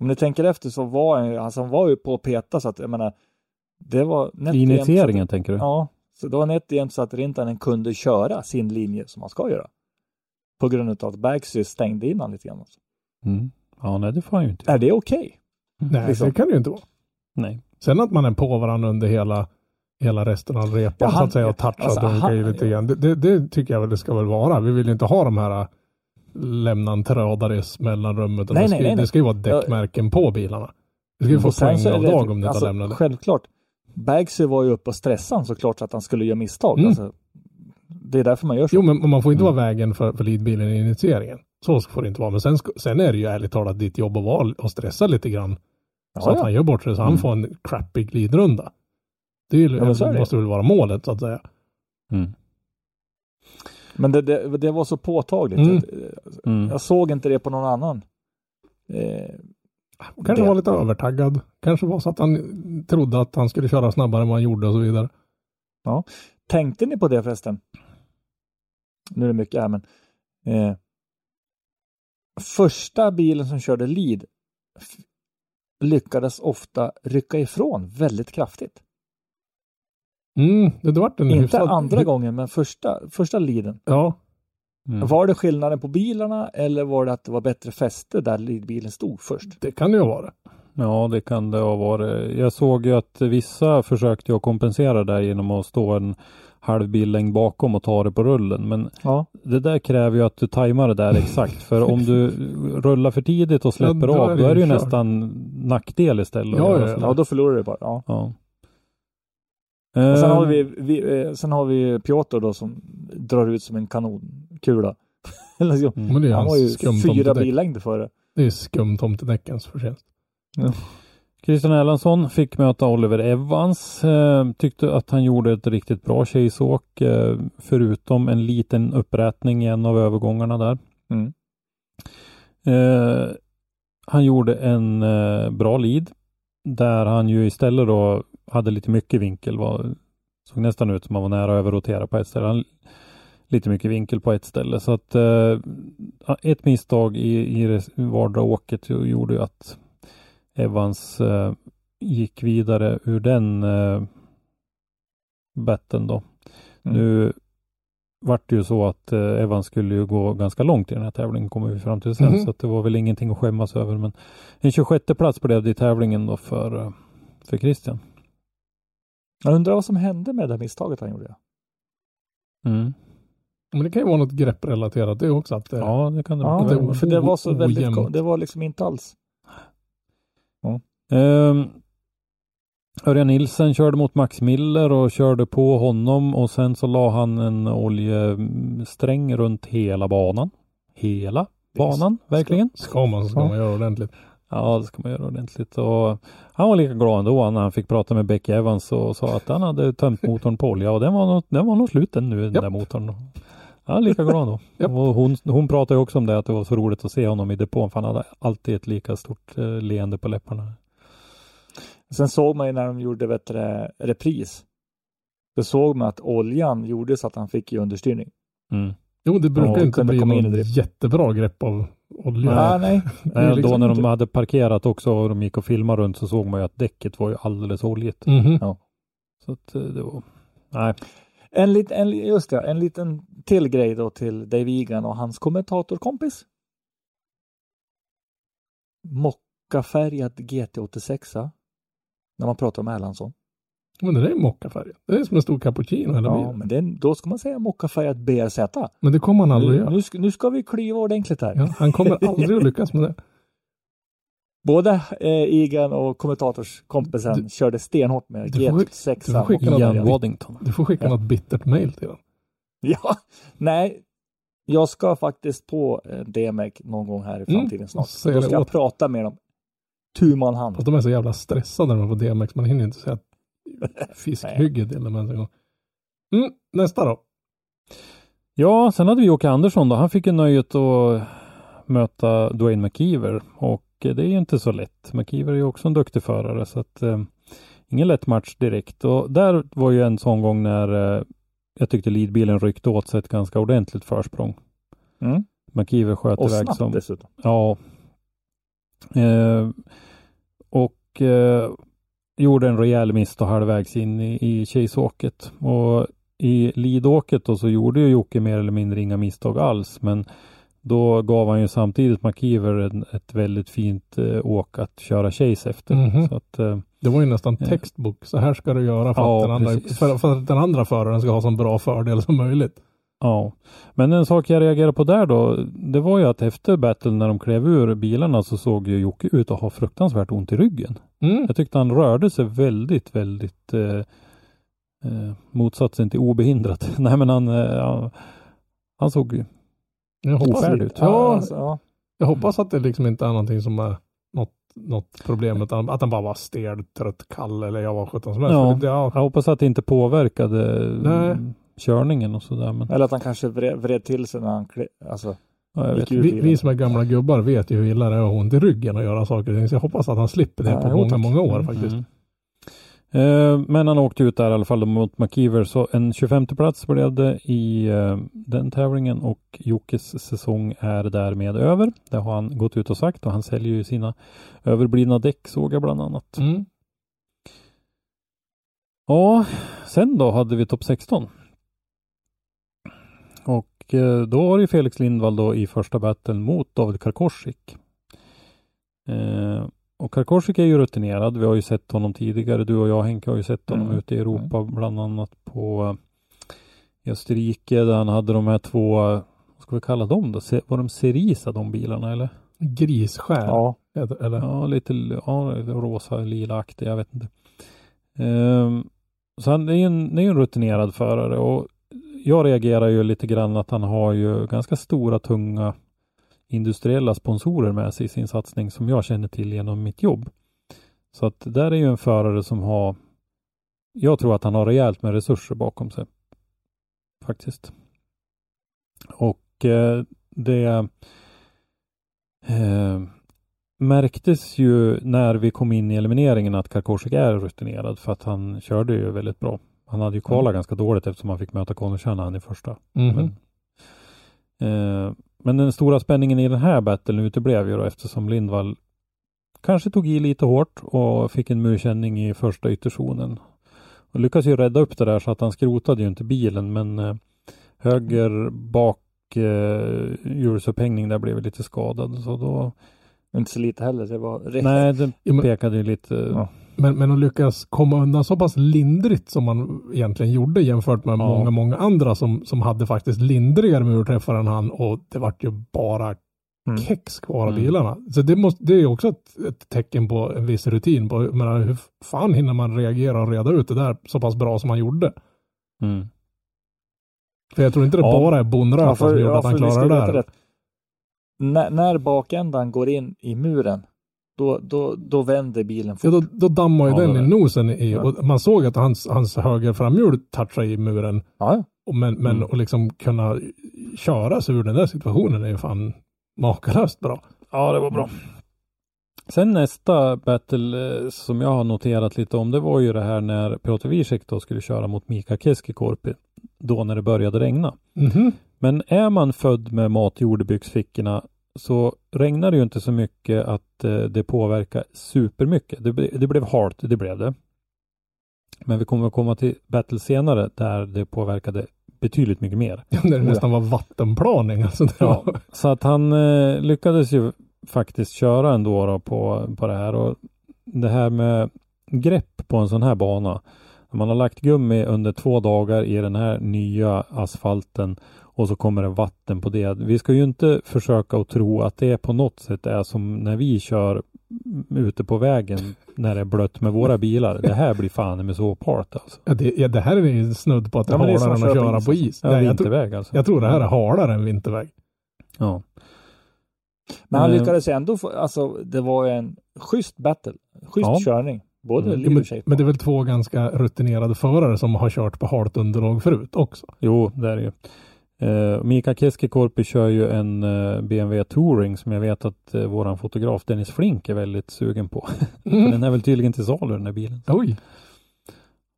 Om ni tänker efter så var han, alltså han var ju på att peta så att jag menar det var nätt I initieringen att, tänker du? Ja, så det var nätt jämnt så att Rintanen kunde köra sin linje som han ska göra. På grund av att Bagsy stängde in han lite grann. Alltså. Mm. Ja, nej det får han ju inte. Är det okej? Okay? Nej, liksom. det kan det ju inte vara. Nej. Sen att man är på varandra under hela, hela resten av repan ja, han, så att säga och touchar alltså, dunkar ju lite igen. Det, det, det, tycker jag väl det ska väl vara. Vi vill ju inte ha de här äh, lämna en trådare i mellanrummet. Nej, det, ska, nej, nej, det ska ju vara däckmärken på bilarna. Det ska ju få poäng av dag om alltså, inte lämnar det. Självklart. Bagsy var ju uppe och stressade såklart så att han skulle göra misstag. Mm. Alltså, det är därför man gör så. Jo, men man får inte mm. vara vägen för, för leadbilen i initieringen. Så får det inte vara. Men sen, sen är det ju ärligt talat ditt jobb att vara och stressa lite grann Ja, så att han gör bort sig så han mm. får en crappy glidrunda. Det, är, ja, måste det. väl vara målet så att säga. Mm. Men det, det, det, var så påtagligt. Mm. mm. Jag såg inte det på någon annan. Eh, kanske var lite övertaggad. Kanske var så att han trodde att han skulle köra snabbare än vad han gjorde och så vidare. Ja. Tänkte ni på det förresten? Nu är det mycket här men. Eh, första bilen som körde lead lyckades ofta rycka ifrån väldigt kraftigt. Mm, det vart en Inte hyfsad... andra gången, men första, första leaden. Ja. Mm. Var det skillnaden på bilarna eller var det att det var bättre fäste där leadbilen stod först? Det kan det ju vara. Ja, det kan det ha varit. Jag såg ju att vissa försökte att kompensera det genom att stå en halv billängd bakom och ta det på rullen. Men ja. det där kräver ju att du tajmar det där exakt. För om du rullar för tidigt och släpper ja, av, då är det ju nästan nackdel istället. Ja, ja, ja, då förlorar du bara. Ja. Ja. sen, har vi, vi, eh, sen har vi Piotr då som drar ut som en kanonkula. mm. Han har ju fyra billängder före. Det är skumtomtedäckens förtjänst. Ja. Christian Erlandsson fick möta Oliver Evans. Eh, tyckte att han gjorde ett riktigt bra tjejsåk. Eh, förutom en liten upprätning i en av övergångarna där. Mm. Eh, han gjorde en bra lead. Där han ju istället då hade lite mycket vinkel. Var, såg nästan ut som han var nära att överrotera på ett ställe. Han, lite mycket vinkel på ett ställe. Så att eh, ett misstag i, i vardera åket gjorde ju att Evans eh, gick vidare ur den eh, betten då. Mm. Nu vart det ju så att eh, Evans skulle ju gå ganska långt i den här tävlingen kommer vi fram till sen. Mm. Så att det var väl ingenting att skämmas över. Men en 26 plats blev det i tävlingen då för, eh, för Christian. Jag undrar vad som hände med det misstaget han gjorde. Mm. Men det kan ju vara något grepprelaterat det också. Att det, ja, det kan det vara. Ja, för det var så väldigt, det var liksom inte alls Ja. Um, Örjan Nilsen körde mot Max Miller och körde på honom och sen så la han en oljesträng runt hela banan. Hela banan, verkligen. Ska man så ska man göra ordentligt. Ja, det ska man göra ordentligt. Och han var lika glad ändå när han fick prata med Becky Evans och sa att han hade tömt motorn på olja och den var nog, den var nog slut den nu, den där motorn. Ja, lika glad då. Yep. Och hon, hon pratade också om det, att det var så roligt att se honom i depån, för han hade alltid ett lika stort eh, leende på läpparna. Sen såg man ju när de gjorde vet repris, då såg man att oljan gjorde så att han fick i understyrning. Mm. Jo, det brukar inte bli någon jättebra grepp av olja. Ja, nej. nej liksom då när de hade parkerat också och de gick och filmade runt så såg man ju att däcket var ju alldeles oljigt. Mm -hmm. ja. Så att eh, det var, nej. En, lit, en, just det, en liten till grej då till Dave Egan och hans kommentatorkompis. Mockafärgad GT86. När man pratar om Erlandsson. Men det är mockafärgad. Det är som en stor cappuccino hela Ja, men det, då ska man säga mockafärgad BRZ. Men det kommer han aldrig göra. Nu, nu ska vi klyva ordentligt här. Ja, han kommer aldrig att lyckas med det. Både eh, Egan och kommentatorskompisen körde stenhårt med G6. Ian Waddington. Du får skicka ja. något bittert mail till dem. Ja, nej. Jag ska faktiskt på eh, DMEC någon gång här i mm, framtiden mm, snart. Då ska jag åt. prata med dem. Tu man hand. Fast de är så jävla stressade när man får DMX. Man hinner inte säga fiskhygge till dem ens en gång. Mm, nästa då. Ja, sen hade vi Jocke Andersson då. Han fick ju nöjet att möta Dwayne McKeever och det är ju inte så lätt. McKeever är ju också en duktig förare så att eh, ingen lätt match direkt och där var ju en sån gång när eh, jag tyckte leadbilen ryckte åt sig ett ganska ordentligt försprång. Mm. McKeever sköt Och iväg snabbt som dessutom. Ja. Eh, och eh, gjorde en rejäl miss halvvägs in i, i Chaseåket. Och i Lidåket då så gjorde ju Jocke mer eller mindre inga misstag alls. Men då gav han ju samtidigt McKeever en, ett väldigt fint eh, åk att köra Chase efter. Mhm. Så att, eh, Det var ju nästan Ja. textbok. Så här ska du göra för, Ja, att den andra, för, för att den andra föraren ska ha så bra fördel som möjligt. Ja. Men en sak jag reagerade på där då, det var ju att efter battle när de klev ur bilarna så såg ju Jocke ut att ha fruktansvärt ont i ryggen. Mm. Jag tyckte han rörde sig väldigt, väldigt eh, eh, motsatsen till obehindrat. Nej men han, eh, han, han såg ju Jag hoppas, Ofärdig ut. ja, alltså, ja. jag hoppas att det liksom inte är någonting som är något, något problem. Utan att han bara var stel, trött, kall eller jag var sjutton som helst. Ja. Det- ja, Jag hoppas att det inte påverkade Nej. Körningen och sådär. Men Eller att han kanske vred, vred till sig när han alltså, ja, gick ur vi, vi som är gamla gubbar vet ju hur illa det är att ha ont i ryggen och göra saker. Så jag hoppas att han slipper det Ja, på jo, många, tack. många år Mm. faktiskt. Mm. Eh, men han åkte ut där i alla fall mot McKeever. Så en 25 plats blev det i eh, den tävlingen och Jockes säsong är därmed över. Det har han gått ut och sagt och han säljer ju sina överblivna däck såg jag bland annat. Mm. Ja, sen då hade vi topp 16. Och eh, då var det ju Felix Lindvall då i första battlen mot David Karkoschik. Eh, och Karkoschik är ju rutinerad. Vi har ju sett honom tidigare. Du och jag Henke har ju sett honom Mm. ute i Europa bland annat på eh, i Österrike där han hade de här två, vad ska vi kalla dem då? Var de Cerisa de bilarna eller? Grisskär. ja. Eller? Ja, lite ja, rosa, lilaaktig, jag vet inte. Ehm, så han är ju en, är en rutinerad förare och jag reagerar ju lite grann att han har ju ganska stora, tunga industriella sponsorer med sig i sin satsning som jag känner till genom mitt jobb. Så att där är ju en förare som har jag tror att han har rejält med resurser bakom sig. Faktiskt. Och eh, det eh, märktes ju när vi kom in i elimineringen att Karkoschik är rutinerad för att han körde ju väldigt bra. Han hade ju kvalat ganska dåligt eftersom han fick möta Conor Shanahan i första. Mhm. Men, eh, men den stora spänningen i den här battlen uteblev ju då eftersom Lindvall kanske tog i lite hårt och fick en murkänning i första ytterzonen. Och lyckades ju rädda upp det där så att han skrotade ju inte bilen men eh, höger bak eh, hjulsupphängning där blev lite skadad så då Inte så lite heller. Det var rätt. Nej, det pekade ju lite Ja. Men, men att lyckas komma undan så pass lindrigt som man egentligen gjorde jämfört med Ja. många, många andra som, som hade faktiskt lindrigare murträffar än han och det vart ju bara Mm. kex kvar av Mm. bilarna. Så det, måste, det är också ett, ett tecken på en viss rutin. På, menar, hur fan hinner man reagera och reda ut det där så pass bra som han gjorde? mm. För jag tror inte det Ja. bara är bonröta Ja, som gjorde ja, att han klarade det där. när bakändan går in i muren, då, då, då vänder bilen fort. Ja, då, då dammar ju Ja, den i nosen i, Ja. och man såg att hans, hans höger framhjul touchade i muren. Ja. Och Men, men Mm. att liksom kunna köra sig ur den där situationen är ju fan makalöst bra. Ja, det var bra. Sen nästa battle eh, som jag har noterat lite om, det var ju det här när Piotr Wiesek då skulle köra mot Mika Keskikorpi. Då när det började regna. Mhm. Men är man född med matjord i byxfickorna så regnar det ju inte så mycket att eh, det påverkar supermycket. Det, det blev halt, det blev det. Men vi kommer att komma till battle senare där det påverkade betydligt mycket mer. När det nästan var vattenplaning. Alltså Ja, så att han eh, lyckades ju faktiskt köra ändå då på, på det här och det här med grepp på en sån här bana. Man har lagt gummi under två dagar i den här nya asfalten och så kommer det vatten på det. Vi ska ju inte försöka att tro att det på något sätt är som när vi kör ute på vägen när det är blött med våra bilar. Det här blir fan med så part alltså. ja, det, ja, det här är ju snudd på att det Ja, är är halare än att köra på is. is. Ja, Nej, jag, tror, vinterväg alltså. jag tror det här är halare än vinterväg. Ja. Men han Eh, lyckades ändå få, alltså det var ju en schysst battle. Schysst Ja. körning. Både Mm. Ja, men, men det är väl två ganska rutinerade förare som har kört på halt underlag förut också. Jo, det är det ju. Eh, Mika Keskikorpi kör ju en eh, BMW Touring som jag vet att eh, våran fotograf Dennis Flink är väldigt sugen på. För den är väl tydligen till salu den här bilen. Oj,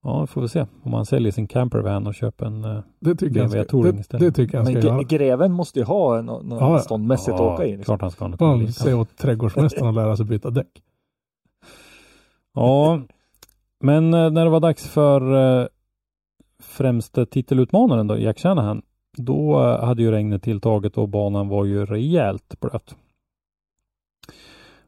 Ja, vi får vi se om han säljer sin campervan och köper en det tycker jag BMW ska, Touring det, istället. det tycker jag Men göra. greven måste ju ha något no, Ja, ja. ståndmässigt att åka i. Liksom. klart han ska ha något roligt. se åt trädgårdsmästaren och lära sig byta däck. Ja, men när det var dags för främste titelutmanaren då, Jack Shanahan, då eh, hade ju regnet tilltagit och banan var ju rejält blöt.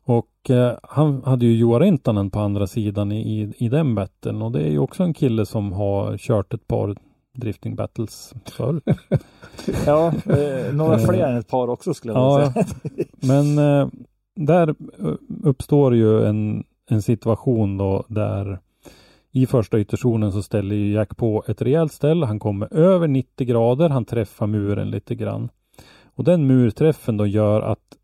Och eh, han hade ju Joa Rintanen på andra sidan i, i, i den battlen och det är ju också en kille som har kört ett par drifting battles förut. Ja, eh, några Eh. fler än ett par också skulle jag Ja, säga. Men eh, där eh, uppstår ju en, en situation då där i första ytterzonen så ställer Jack på ett rejält ställ. Han kommer över 90 grader. Han träffar muren lite grann. Och den murträffen då gör att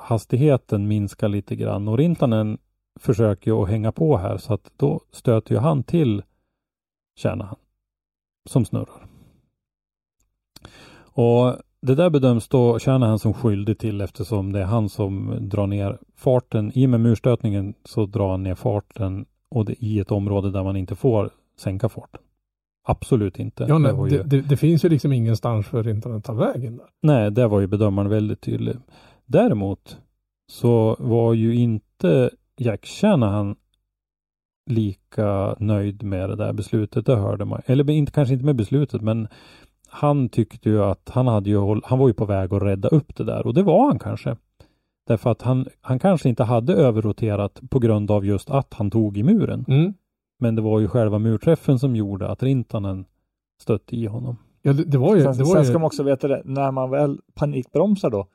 hastigheten minskar lite grann och Rintanen försöker ju att hänga på här så att då stöter ju han till Shanahan som snurrar. Och det där bedöms då Shanahan som skyldig till eftersom det är han som drar ner farten. I och med murstötningen så drar han ner farten och det i ett område där man inte får sänka farten. Absolut inte. Ja, det nej, var ju, det, det, det finns ju liksom ingenstans för internet att ta vägen där. nej, där var ju bedömaren väldigt tydlig. Däremot så var ju inte Jack Shanahan lika nöjd med det där beslutet. Det hörde man. Eller inte, kanske inte med beslutet, men han tyckte ju att han hade ju håll, han var ju på väg att rädda upp det där och det var han kanske. Därför att han, han kanske inte hade överroterat på grund av just att han tog i muren. Mm. Men det var ju själva murträffen som gjorde att Rintanen stötte i honom. Ja, det, det var ju... Sen, Det var sen ju ska man också veta det, när man väl panikbromsar då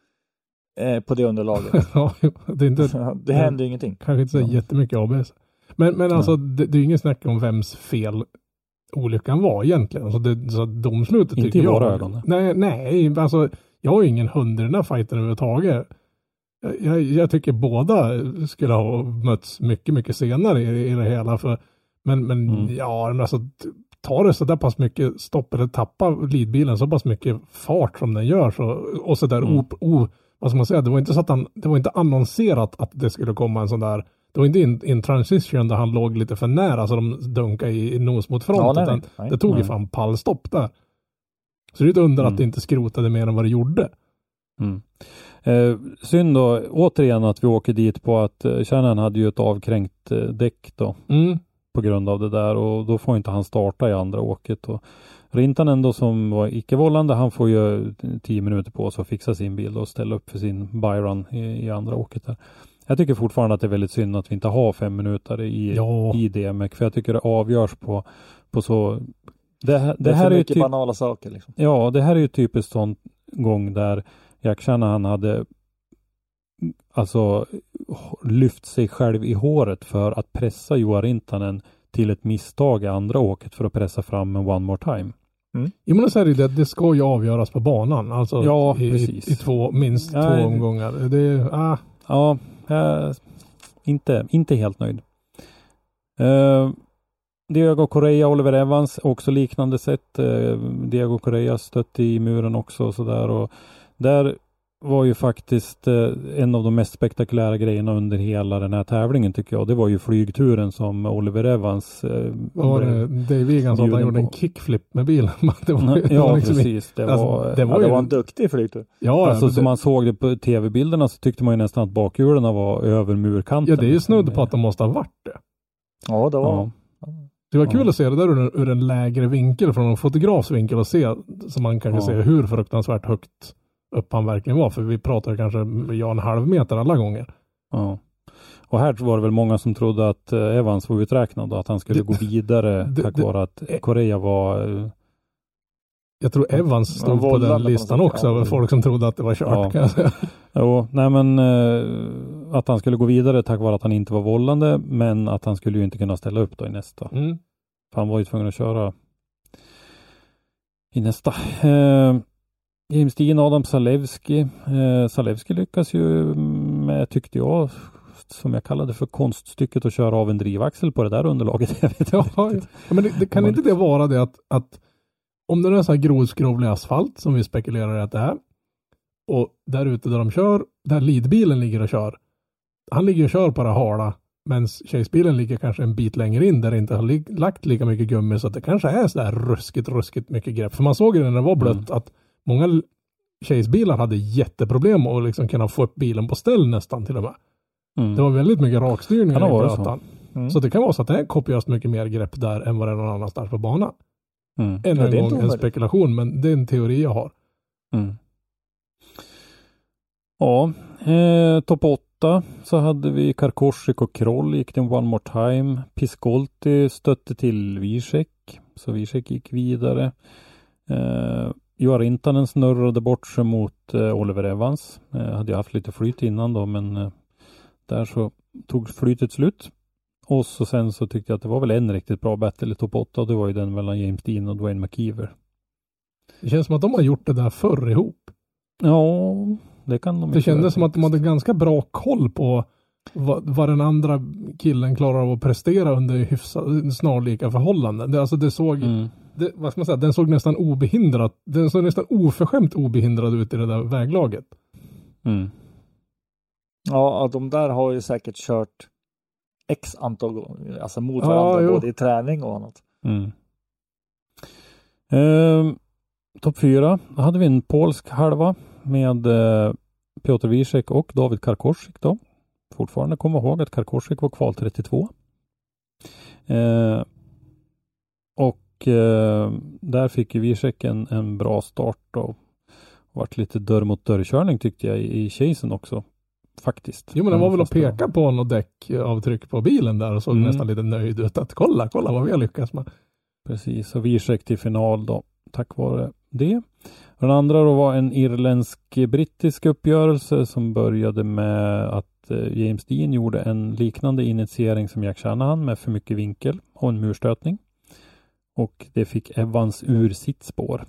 eh, på det underlaget. ja, det är inte, det händer ju ingenting. kanske inte så Ja. jättemycket ABS. Men, men alltså, det, det är ju ingen snack om vems fel olyckan var egentligen. Alltså det, så domslutet Inte tycker i jag. våra ögon. Nej, nej, alltså jag har ju ingen hund i den här fighten överhuvudtaget. Jag, jag, tycker båda skulle ha mötts mycket, mycket senare i, i det hela. För, men men Mm. ja, men alltså tar det så där pass mycket stopp eller tappar leadbilen så pass mycket fart som den gör så, och så där Mm. o, o, vad ska man säga, det var inte så att han, det var inte annonserat att det skulle komma en sån där det var inte in, in transition där han låg lite för nära så de dunkade i, i nos mot front. Ja, nej, nej. det tog ju fan pallstopp där. Så det är ett under Mm. att det inte skrotade mer än vad det gjorde. Mm. Eh, synd då återigen att vi åker dit på att eh, Shannon hade ju ett avkränkt eh, däck då Mm. på grund av det där och då får inte han starta i andra åket. Och Rintanen då som var icke-vållande han får ju tio minuter på sig att fixa sin bil och ställa upp för sin Byron i, i andra åket där. Jag tycker fortfarande att det är väldigt synd att vi inte har fem minuter i, Ja. i DMEC för jag tycker det avgörs på, på så det, Det, det är här är ju typ, banala saker liksom. Ja, det här är ju typiskt sån gång där Jack Shanahan hade alltså lyft sig själv i håret för att pressa Joa Rintanen till ett misstag i andra åket för att pressa fram en one more time. Jo men så är det ju det, det ska ju avgöras på banan. Alltså Ja, i, precis. i två, minst Ja, två omgångar. Det är, ah, Ja, jag, inte, inte helt nöjd. Uh, Diego Correa, Oliver Evans, också liknande sätt. Uh, Diego Correa stötte i muren också och sådär. Och där var ju faktiskt eh, en av de mest spektakulära grejerna under hela den här tävlingen tycker jag. Det var ju flygturen som Oliver Evans eh, var det? Dave Egan bjuden gjorde en kickflip med bilen. det var, det Ja, var liksom, precis. Det alltså, var, det Ja, var det ju, var en duktig flygtur. ja, alltså ja, som det, man såg det på tv-bilderna så tyckte man ju nästan att bakhjulen var över murkanten. ja, det är ju snudd på att de måste ha varit det. Ja, det var Ja. Det var Ja. kul att se det där ur en, ur en lägre vinkel, från en fotografs vinkel och se, så man kanske Ja. ser hur fruktansvärt högt upp han verkligen var. För vi pratar kanske ja, en halv meter alla gånger. Ja. Och här var det väl många som trodde att eh, Evans var uträknad och att han skulle Det- gå vidare det- tack vare att eh, Korea var eh, Jag tror Evans stod på den listan också, över folk som trodde att det var kört. Ja. Jo, nej men eh, att han skulle gå vidare tack vare att han inte var vållande men att han skulle ju inte kunna ställa upp då i nästa. Mm. För han var ju tvungen att köra i nästa. Dean, Adam Salewski. Eh, Salewski lyckas ju med, tyckte jag, som jag kallade för konststycket att köra av en drivaxel på det där underlaget. Jag vet inte Ja, men det, det, kan inte det vara det att, att om det är så här grovskrovlig asfalt som vi spekulerar att det är. Och där ute där de kör, där lidbilen ligger och kör. Han ligger och kör på det hala. Men Chase-bilen ligger kanske en bit längre in där det inte har lagt lika mycket gummi så att det kanske är så där ruskigt, ruskigt mycket grepp. För man såg ju när det var blött att många Chase-bilar hade jätteproblem att liksom kunna få upp bilen på ställ nästan till och med. Mm. Det var väldigt mycket rakstyrningar i varit så. Mm. Så det kan vara så att det är kopiöst mycket mer grepp där än vad det är någon annanstans på banan. Mm. Än Ja, en det är inte gång en spekulation, men det är en teori jag har. Mm. Ja, eh, topp 8 så hade vi Karkorsik och Kroll gick den One More Time. Piskolti stötte till Wiesek, så Wiesek gick vidare. Eh, Joar Rintanen snurrade bort sig mot eh, Oliver Evans. Eh, hade ju haft lite flyt innan då, men eh, där så tog flytet slut. Och så sen så tyckte jag att det var väl en riktigt bra battle i topp 8 och det var ju den mellan James Dean och Dwayne McKeever. Det känns som att de har gjort det där förr ihop. Ja, det kan de Det kändes som att de hade ganska bra koll på vad, vad den andra killen klarar av att prestera under hyfsat snarlika förhållanden. Det, alltså det såg, Mm. Det, vad ska man säga, den såg nästan obehindrat, den såg nästan oförskämt obehindrad ut i det där väglaget. Ja, Mm. ja, de där har ju säkert kört x antal gånger, alltså mot Ja, varandra jo. både i träning och annat. Mm. Ehm, Topp fyra, då hade vi en polsk halva med eh, Piotr Wiesek och David Karkorsik då. Fortfarande komma ihåg att Karkorsik var kval 32. Eh, och eh, där fick ju Wiesek en, en bra start och vart lite dörr mot dörrkörning tyckte jag i, i chasen också. Faktiskt. Jo men det var väl att peka på något däckavtryck på bilen där och såg Mm. nästan lite nöjd ut. Att kolla, kolla vad vi har lyckats med. Precis, och Wiesek till final då tack vare det. Den andra då var en irländsk-brittisk uppgörelse som började med att eh, James Dean gjorde en liknande initiering som Jack Shanahan med för mycket vinkel och en murstötning. Och det fick Evans ur sitt spår.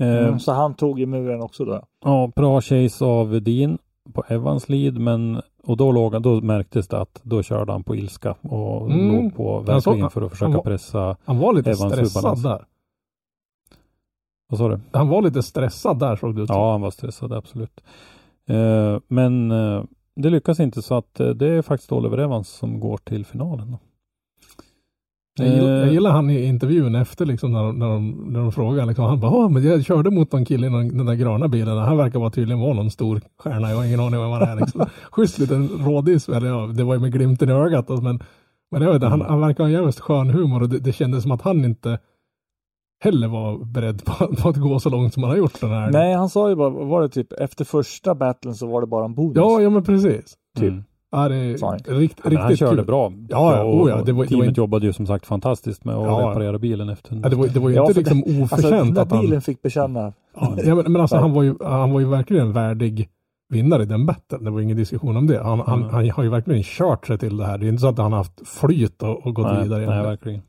Eh, Mm, så han tog i muren också då? Ja, bra chase av Dean på Evans lead, men och då, låg, han- då märktes det att då körde han på ilska och Mm. låg på verkligen för att han försöka var- pressa. Han var lite Evans stressad obalans. där. Vad sa du? Han var lite stressad där såg det ut. Ja, han var stressad, absolut. Eh, men eh, det lyckas inte så att eh, det är faktiskt Oliver Evans som går till finalen. Då. Jag gillar, jag Eh, gillar han i intervjun efter liksom när, de- när, de, när de frågar liksom, han bara, "Ja, men jag körde mot någon kille i någon- den där gröna bilen. Han verkar vara tydligen vara någon stor stjärna. Jag har ingen aning om vad han är liksom. Schysst liten rådis, eller ja, det var ju med glimten i ögat. alltså, Men, men jag vet, han, han verkar ha en jävligt skön humor och det, det kändes som att han inte heller var beredd på, på att gå så långt som han har gjort den här. Nej, han sa ju bara, var det typ efter första battlen så var det bara en bonus? Ja, ja men precis. typ. mm. Ja, det är han. rikt, han riktigt körde kul. bra. Ja, ja, och, oh ja, det var- det var teamet jobbade ju som sagt fantastiskt med att Ja. reparera bilen efter Ja, det var, det var ju Ja, inte liksom Alltså oförtjänt när att han... bilen fick bekänna. Ja, ja, men, men alltså han var, ju, han var ju verkligen en värdig vinnare i den battlen. Det var ingen diskussion om det. Han, han, han har ju verkligen kört sig till det här. Det är inte så att han har haft flyt och, och gått nej, vidare. nej, verkligen.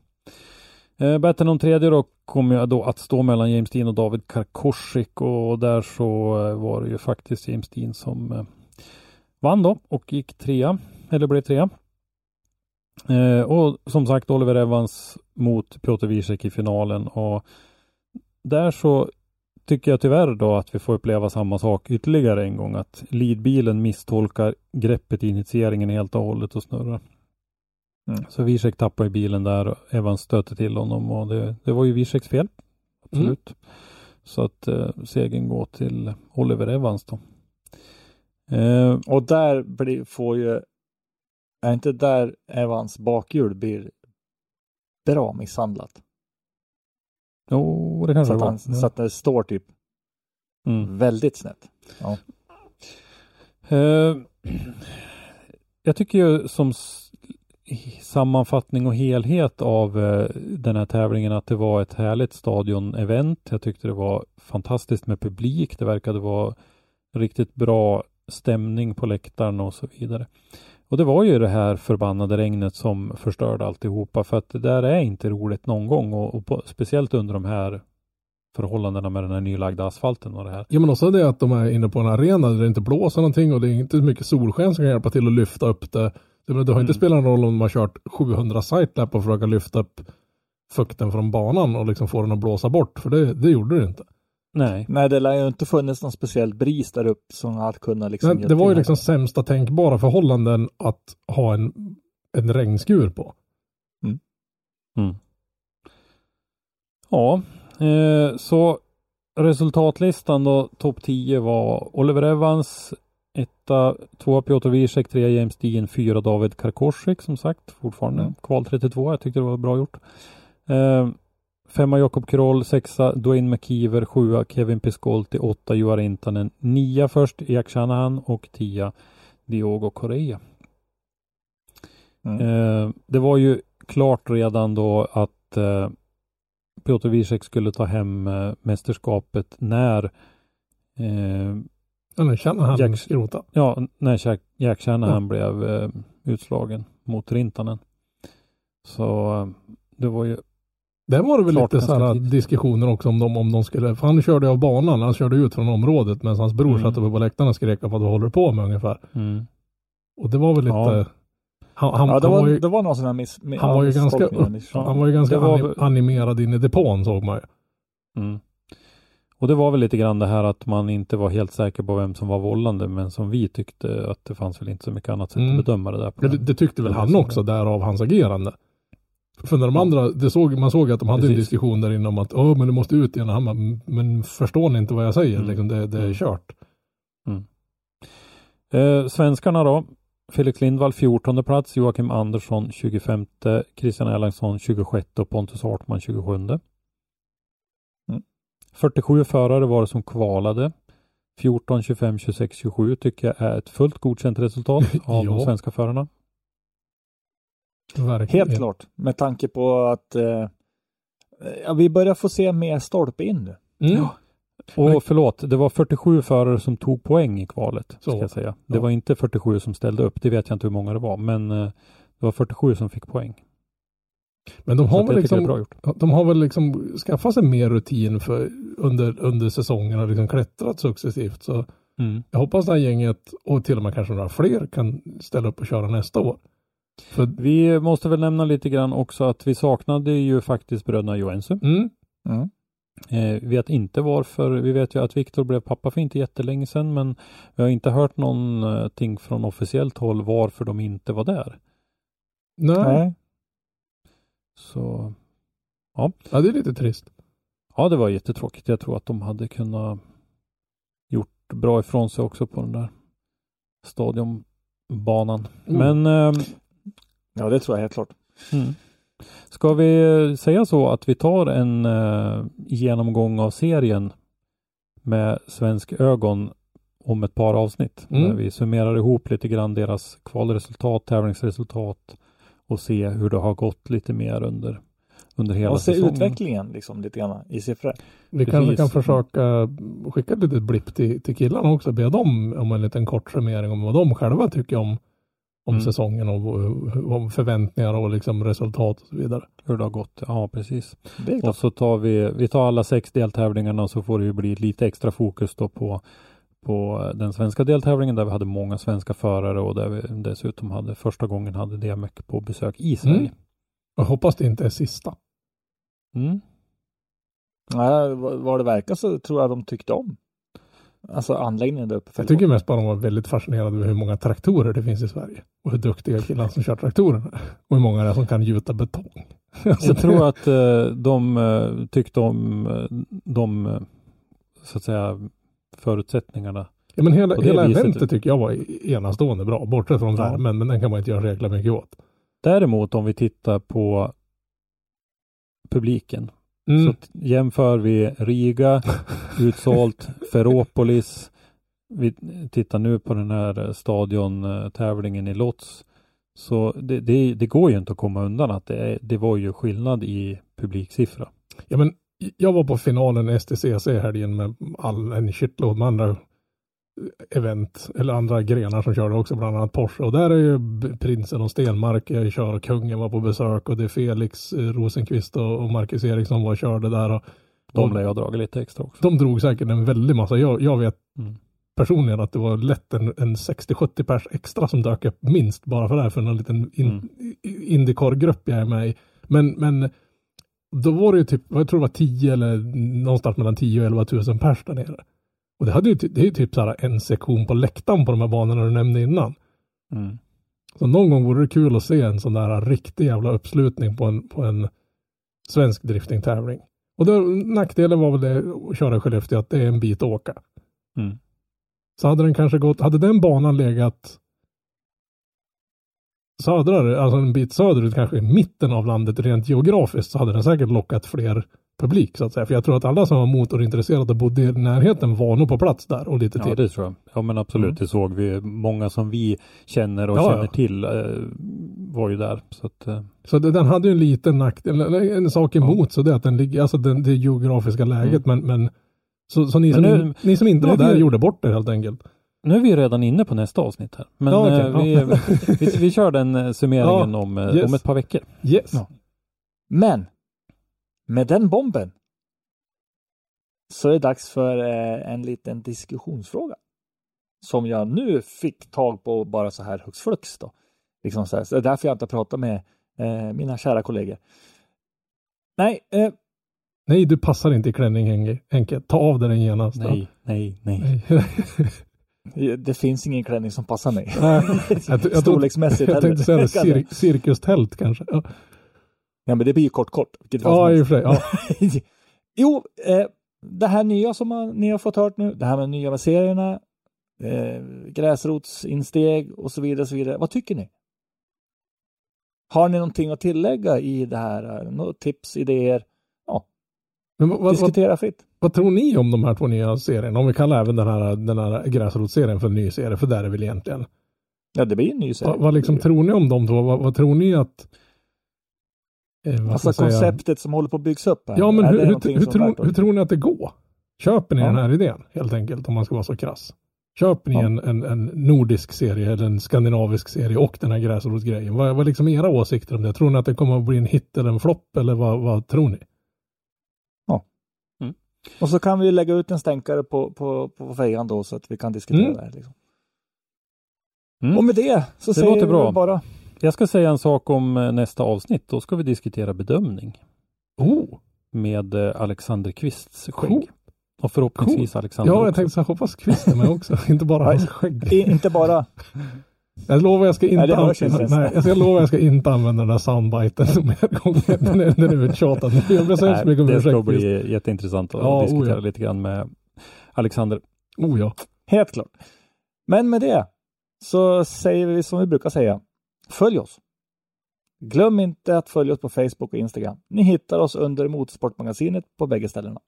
Eh, Battlen om tredje då kommer jag då att stå mellan James Dean och David Karkorsik och där så eh, var det ju faktiskt James Dean som eh, vann då och gick trea, eller blev trea. Eh, och som sagt Oliver Evans mot Piotr Wiesek i finalen och där så tycker jag tyvärr då att vi får uppleva samma sak ytterligare en gång att leadbilen misstolkar greppet i initieringen helt och hållet och snurrar. Mm. Så Wiesek tappar i bilen där och Evans stöter till honom och det, det var ju Wieseks fel. Absolut. Så att eh, segern går till Oliver Evans då. Eh, Och där blir, får ju, är inte där Evans bakhjul blir bra misshandlat? jo, det kanske Så det att, var. han, så att det står typ Mm. väldigt snett. Ja. Eh, jag tycker ju som sammanfattning och helhet av eh, den här tävlingen att det var ett härligt stadion-event. Jag tyckte det var fantastiskt med publik. Det verkade vara riktigt bra stämning på läktaren och så vidare. Och det var ju det här förbannade regnet som förstörde alltihopa för att det där är inte roligt någon gång och, och på, speciellt under de här förhållandena med den här nylagda asfalten och det här. Ja men också det att de är inne på en arena där det inte blåser någonting och det är inte så mycket solsken som kan hjälpa till att lyfta upp det. Det, det har inte Mm. spelat någon roll om de har kört 700 sitelap och försöka lyfta upp fukten från banan och liksom få den att blåsa bort, för det, det gjorde det inte. Nej. Nej, det lär ju inte funnits någon speciell bris där uppe som hade kunnat liksom... Hjälpa det var ju liksom sämsta tänkbara förhållanden att ha en, en regnskur på. Mm. Ja, eh, så resultatlistan då, topp 10 var Oliver Evans, etta, tvåa Piotr Wiesek, trea James Dean, fyra David Karkoschik som sagt, fortfarande Mm. kval 32. Jag tyckte det var bra gjort. Eh, femma Jakob Kroll, sexa Dwayne McKeever, sjua Kevin Piscolti, åtta Juha Rintanen, nia först Jack Shanahan och tia Diogo Correa. Mm. Eh, det var ju klart redan då att eh, Piotr Wiesek skulle ta hem eh, mästerskapet när eh, Jack- skrota. ja, när Jack, Jack Shanahan Ja. blev eh, utslagen mot Rintanen. Så eh, det var ju Där var det väl Klart lite sådana diskussioner också om de, om de skulle, för han körde av banan, han körde ut från området medan hans bror Mm. satt uppe på läktaren och skrek vad du håller på med ungefär. mm, Och det var väl lite, Ja. han, han, ja, det han, var, var ju, det var någon sån här miss... mi- han var ju ganska han var ju ganska var animerad in i depån såg man ju. mm. Och det var väl lite grann det här att man inte var helt säker på vem som var vållande men som vi tyckte att det fanns väl inte så mycket annat sätt Mm. att bedöma det där på. Men det, det tyckte väl han också, därav hans agerande. För när de andra, det såg, man såg att de hade en Precis. diskussion där inne om att Åh, men du måste ut igen. Han bara, "Mm, men förstår ni inte vad jag säger? Mm. Liksom, det, det är Mm. kört. Eh, svenskarna då. Felix Lindvall 14 plats, Joakim Andersson 25, Christian Erlandsson 26 och Pontus Hartman 27. Mm. 47 förare var det som kvalade. 14, 25, 26, 27 tycker jag är ett fullt godkänt resultat av de svenska förarna. Verkligen. Helt klart. Med tanke på att eh, ja, vi börjar få se mer stolpe in nu. Mm. Och Men- förlåt, det var 47 förare som tog poäng i kvalet. Så. Ska jag säga. Det Ja. var inte 47 som ställde upp. Det vet jag inte hur många det var. Men eh, det var 47 som fick poäng. Men de har, väl liksom, bra gjort. de har väl liksom skaffat sig mer rutin för under, under säsongen och liksom klättrat successivt. Så Mm. jag hoppas det här gänget och till och med kanske några fler kan ställa upp och köra nästa år. För, Vi måste väl nämna lite grann också att vi saknade ju faktiskt bröderna Joensuu. mm, Mm. Eh, vet inte varför. Vi vet ju att Viktor blev pappa för inte jättelänge sedan, men vi har inte hört någonting från officiellt håll varför de inte var där. nej, Nej. Så ja det är lite trist. ja, det var jättetråkigt. Jag tror att de hade kunnat gjort bra ifrån sig också på den där stadionbanan. Mm. Men ehm, Ja, det tror jag helt klart. Mm. Ska vi säga så att vi tar en eh, genomgång av serien med svensk ögon om ett par avsnitt. Mm. Där vi summerar ihop lite grann deras kvalresultat, tävlingsresultat och se hur det har gått lite mer under, under hela Och se säsongen. utvecklingen liksom lite grann i siffror. Vi kanske kan Precis. försöka skicka ett litet blipp till, till killarna också. Be dem om en liten kort summering om vad de själva tycker om, om Mm. säsongen och om förväntningar och liksom resultat och så vidare. Hur det har gått. Ja, precis. Och så tar vi, vi tar alla sex deltävlingarna och så får det ju bli lite extra fokus då på, på den svenska deltävlingen där vi hade många svenska förare och där vi dessutom hade första gången hade DMEC på besök i Sverige. Mm. Jag hoppas det inte är sista. Mm. Nej, vad det verkar så tror jag de tyckte om. Alltså anläggningen där uppe. Jag tycker mest bara de var väldigt fascinerade över hur många traktorer det finns i Sverige. Och hur duktiga killar som kör traktorerna. Och hur många det är som kan gjuta betong. Alltså, Jag tror att eh, de eh, tyckte om eh, de eh, så att säga förutsättningarna. Ja, men hela, hela eventet tycker jag var enastående bra. Bortsett från Ja. värmen, men den kan man inte göra så mycket åt. Däremot om vi tittar på publiken Mm. Så jämför vi Riga, utsålt, Ferropolis. Vi tittar nu på den här stadiontävlingen i Lotz. Så det, det, det går ju inte att komma undan att det, är, det var ju skillnad i publiksiffra. Ja, men jag var på finalen i STCC helgen med all, en shitload med andra event eller andra grenar som körde också, bland annat Porsche. Och där är ju prinsen och Stenmark jag kör och kungen var på besök och det är Felix eh, Rosenqvist och, Marcus Eriksson var och körde där. Och, De lär jag dragit lite extra också. de drog säkert en väldig massa. Jag, jag vet Mm. personligen att det var lätt en, en 60-70 pers extra som dök upp minst bara för det här för en liten in, Mm. Indycar-grupp jag är med i. Men, men då var det ju typ, jag tror det var 10 eller någonstans mellan 10 och 11 000 pers där nere. Och det, hade ju, det är ju typ så här en sektion på läktaren på de här banorna du nämnde innan. Mm. Så någon gång vore det kul att se en sån där riktig jävla uppslutning på en, på en svensk driftingtävling. Och då, nackdelen var väl det att köra i Skellefteå att det är en bit att åka. Mm. Så hade den kanske gått, hade den banan legat södrare, alltså en bit söderut, kanske i mitten av landet rent geografiskt, så hade den säkert lockat fler publik så att säga. För jag tror att alla som var motorintresserade och bodde i närheten var nog på plats där och lite Ja, till. det tror jag. Ja, men absolut. Mm. Det såg vi. Många som vi känner och Ja, känner ja. till eh, var ju där. Så att, eh, Så det, den hade ju en liten nackdel, eller en sak emot, så det är att den ligger, alltså den, det geografiska läget, men, men så, så ni, som Mm. Nu- in, ni som inte var är där vi- gjorde bort det helt enkelt. nu är vi ju redan inne på nästa avsnitt här. Men Ja, okej, eh, vi, ja. vi, vi kör den eh, summeringen Ja, om, eh, yes. om ett par veckor. Yes. Ja. Men med den bomben så är det dags för eh, en liten diskussionsfråga. Som jag nu fick tag på bara så här hux flux då. Liksom så, här. så det är därför jag inte pratar med eh, mina kära kollegor. Nej, eh, Nej, du passar inte i klänning Henke. Ta av dig den genast. Nej, nej, nej. Nej. det finns ingen klänning som passar mig. Nej. Jag, jag, jag, Storleksmässigt jag tänkte säga det, cir cirkustält kanske. Ja, Ja, men det blir ju kort kort. ja i och för sig. Ja. jo, eh, det här nya som man, ni har fått hört nu, det här med nya med serierna, eh, gräsrotsinsteg och så vidare, så vidare. Vad tycker ni? Har ni någonting att tillägga i det här? Några tips, idéer? Men vad, vad, vad, Diskutera fritt. vad tror ni om de här två nya serierna? Om vi kallar även den här, den här gräsrotsserien för en ny serie, för där är väl egentligen. Ja, det blir en ny serie. Vad, vad liksom tror ni om de två? Vad, vad tror ni att... Eh, vad ska Alltså jag säga? konceptet som håller på att byggas upp här. Ja, men hur, hur, hur, tror, hur tror ni att det går? Köper ni Ja. den här idén helt enkelt om man ska vara så krass? Köper ni Ja. en, en, en nordisk serie eller en skandinavisk serie och den här gräsrotsgrejen? Vad, vad är liksom era åsikter om det? Tror ni att det kommer att bli en hit eller en flopp eller vad, vad tror ni? Och så kan vi lägga ut en stänkare på, på, på fejan då så att vi kan diskutera Mm. det här. Liksom. Mm. Och med det så Det säger vi bra. bara Jag ska säga en sak om eh, nästa avsnitt. Då ska vi diskutera bedömning Oh, med eh, Alexander Kvists skägg. Cool. Och förhoppningsvis Alexander ja, jag också. tänkte så här, hoppas Kvist är med också, inte bara hans skägg. inte bara Jag lovar jag ska inte, Nej, använda, ens. nej, jag, ska, jag lovar jag ska inte använda den där soundbiten mer gånger. Den är, den är uttjatad. Jag ber så hemskt mycket om det ska bli jätteintressant att Ja, diskutera oh ja. lite grann med Alexander. Oh ja. helt klart. Men med det så säger vi som vi brukar säga. Följ oss. Glöm inte att följa oss på Facebook och Instagram. Ni hittar oss under Motorsportmagasinet på bägge ställena.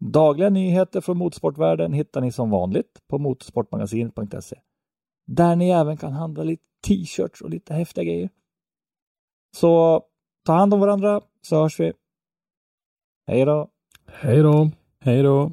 Dagliga nyheter från motorsportvärlden hittar ni som vanligt på motorsportmagasinet.se. Där ni även kan handla lite t-shirts och lite häftiga grejer. Så ta hand om varandra så hörs vi. Hej då! Hej då. Hej då!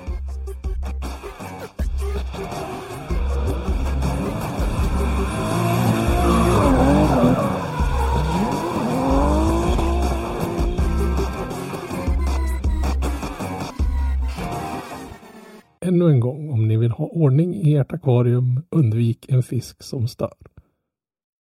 Ännu en gång, om ni vill ha ordning i ert akvarium, undvik en fisk som stör.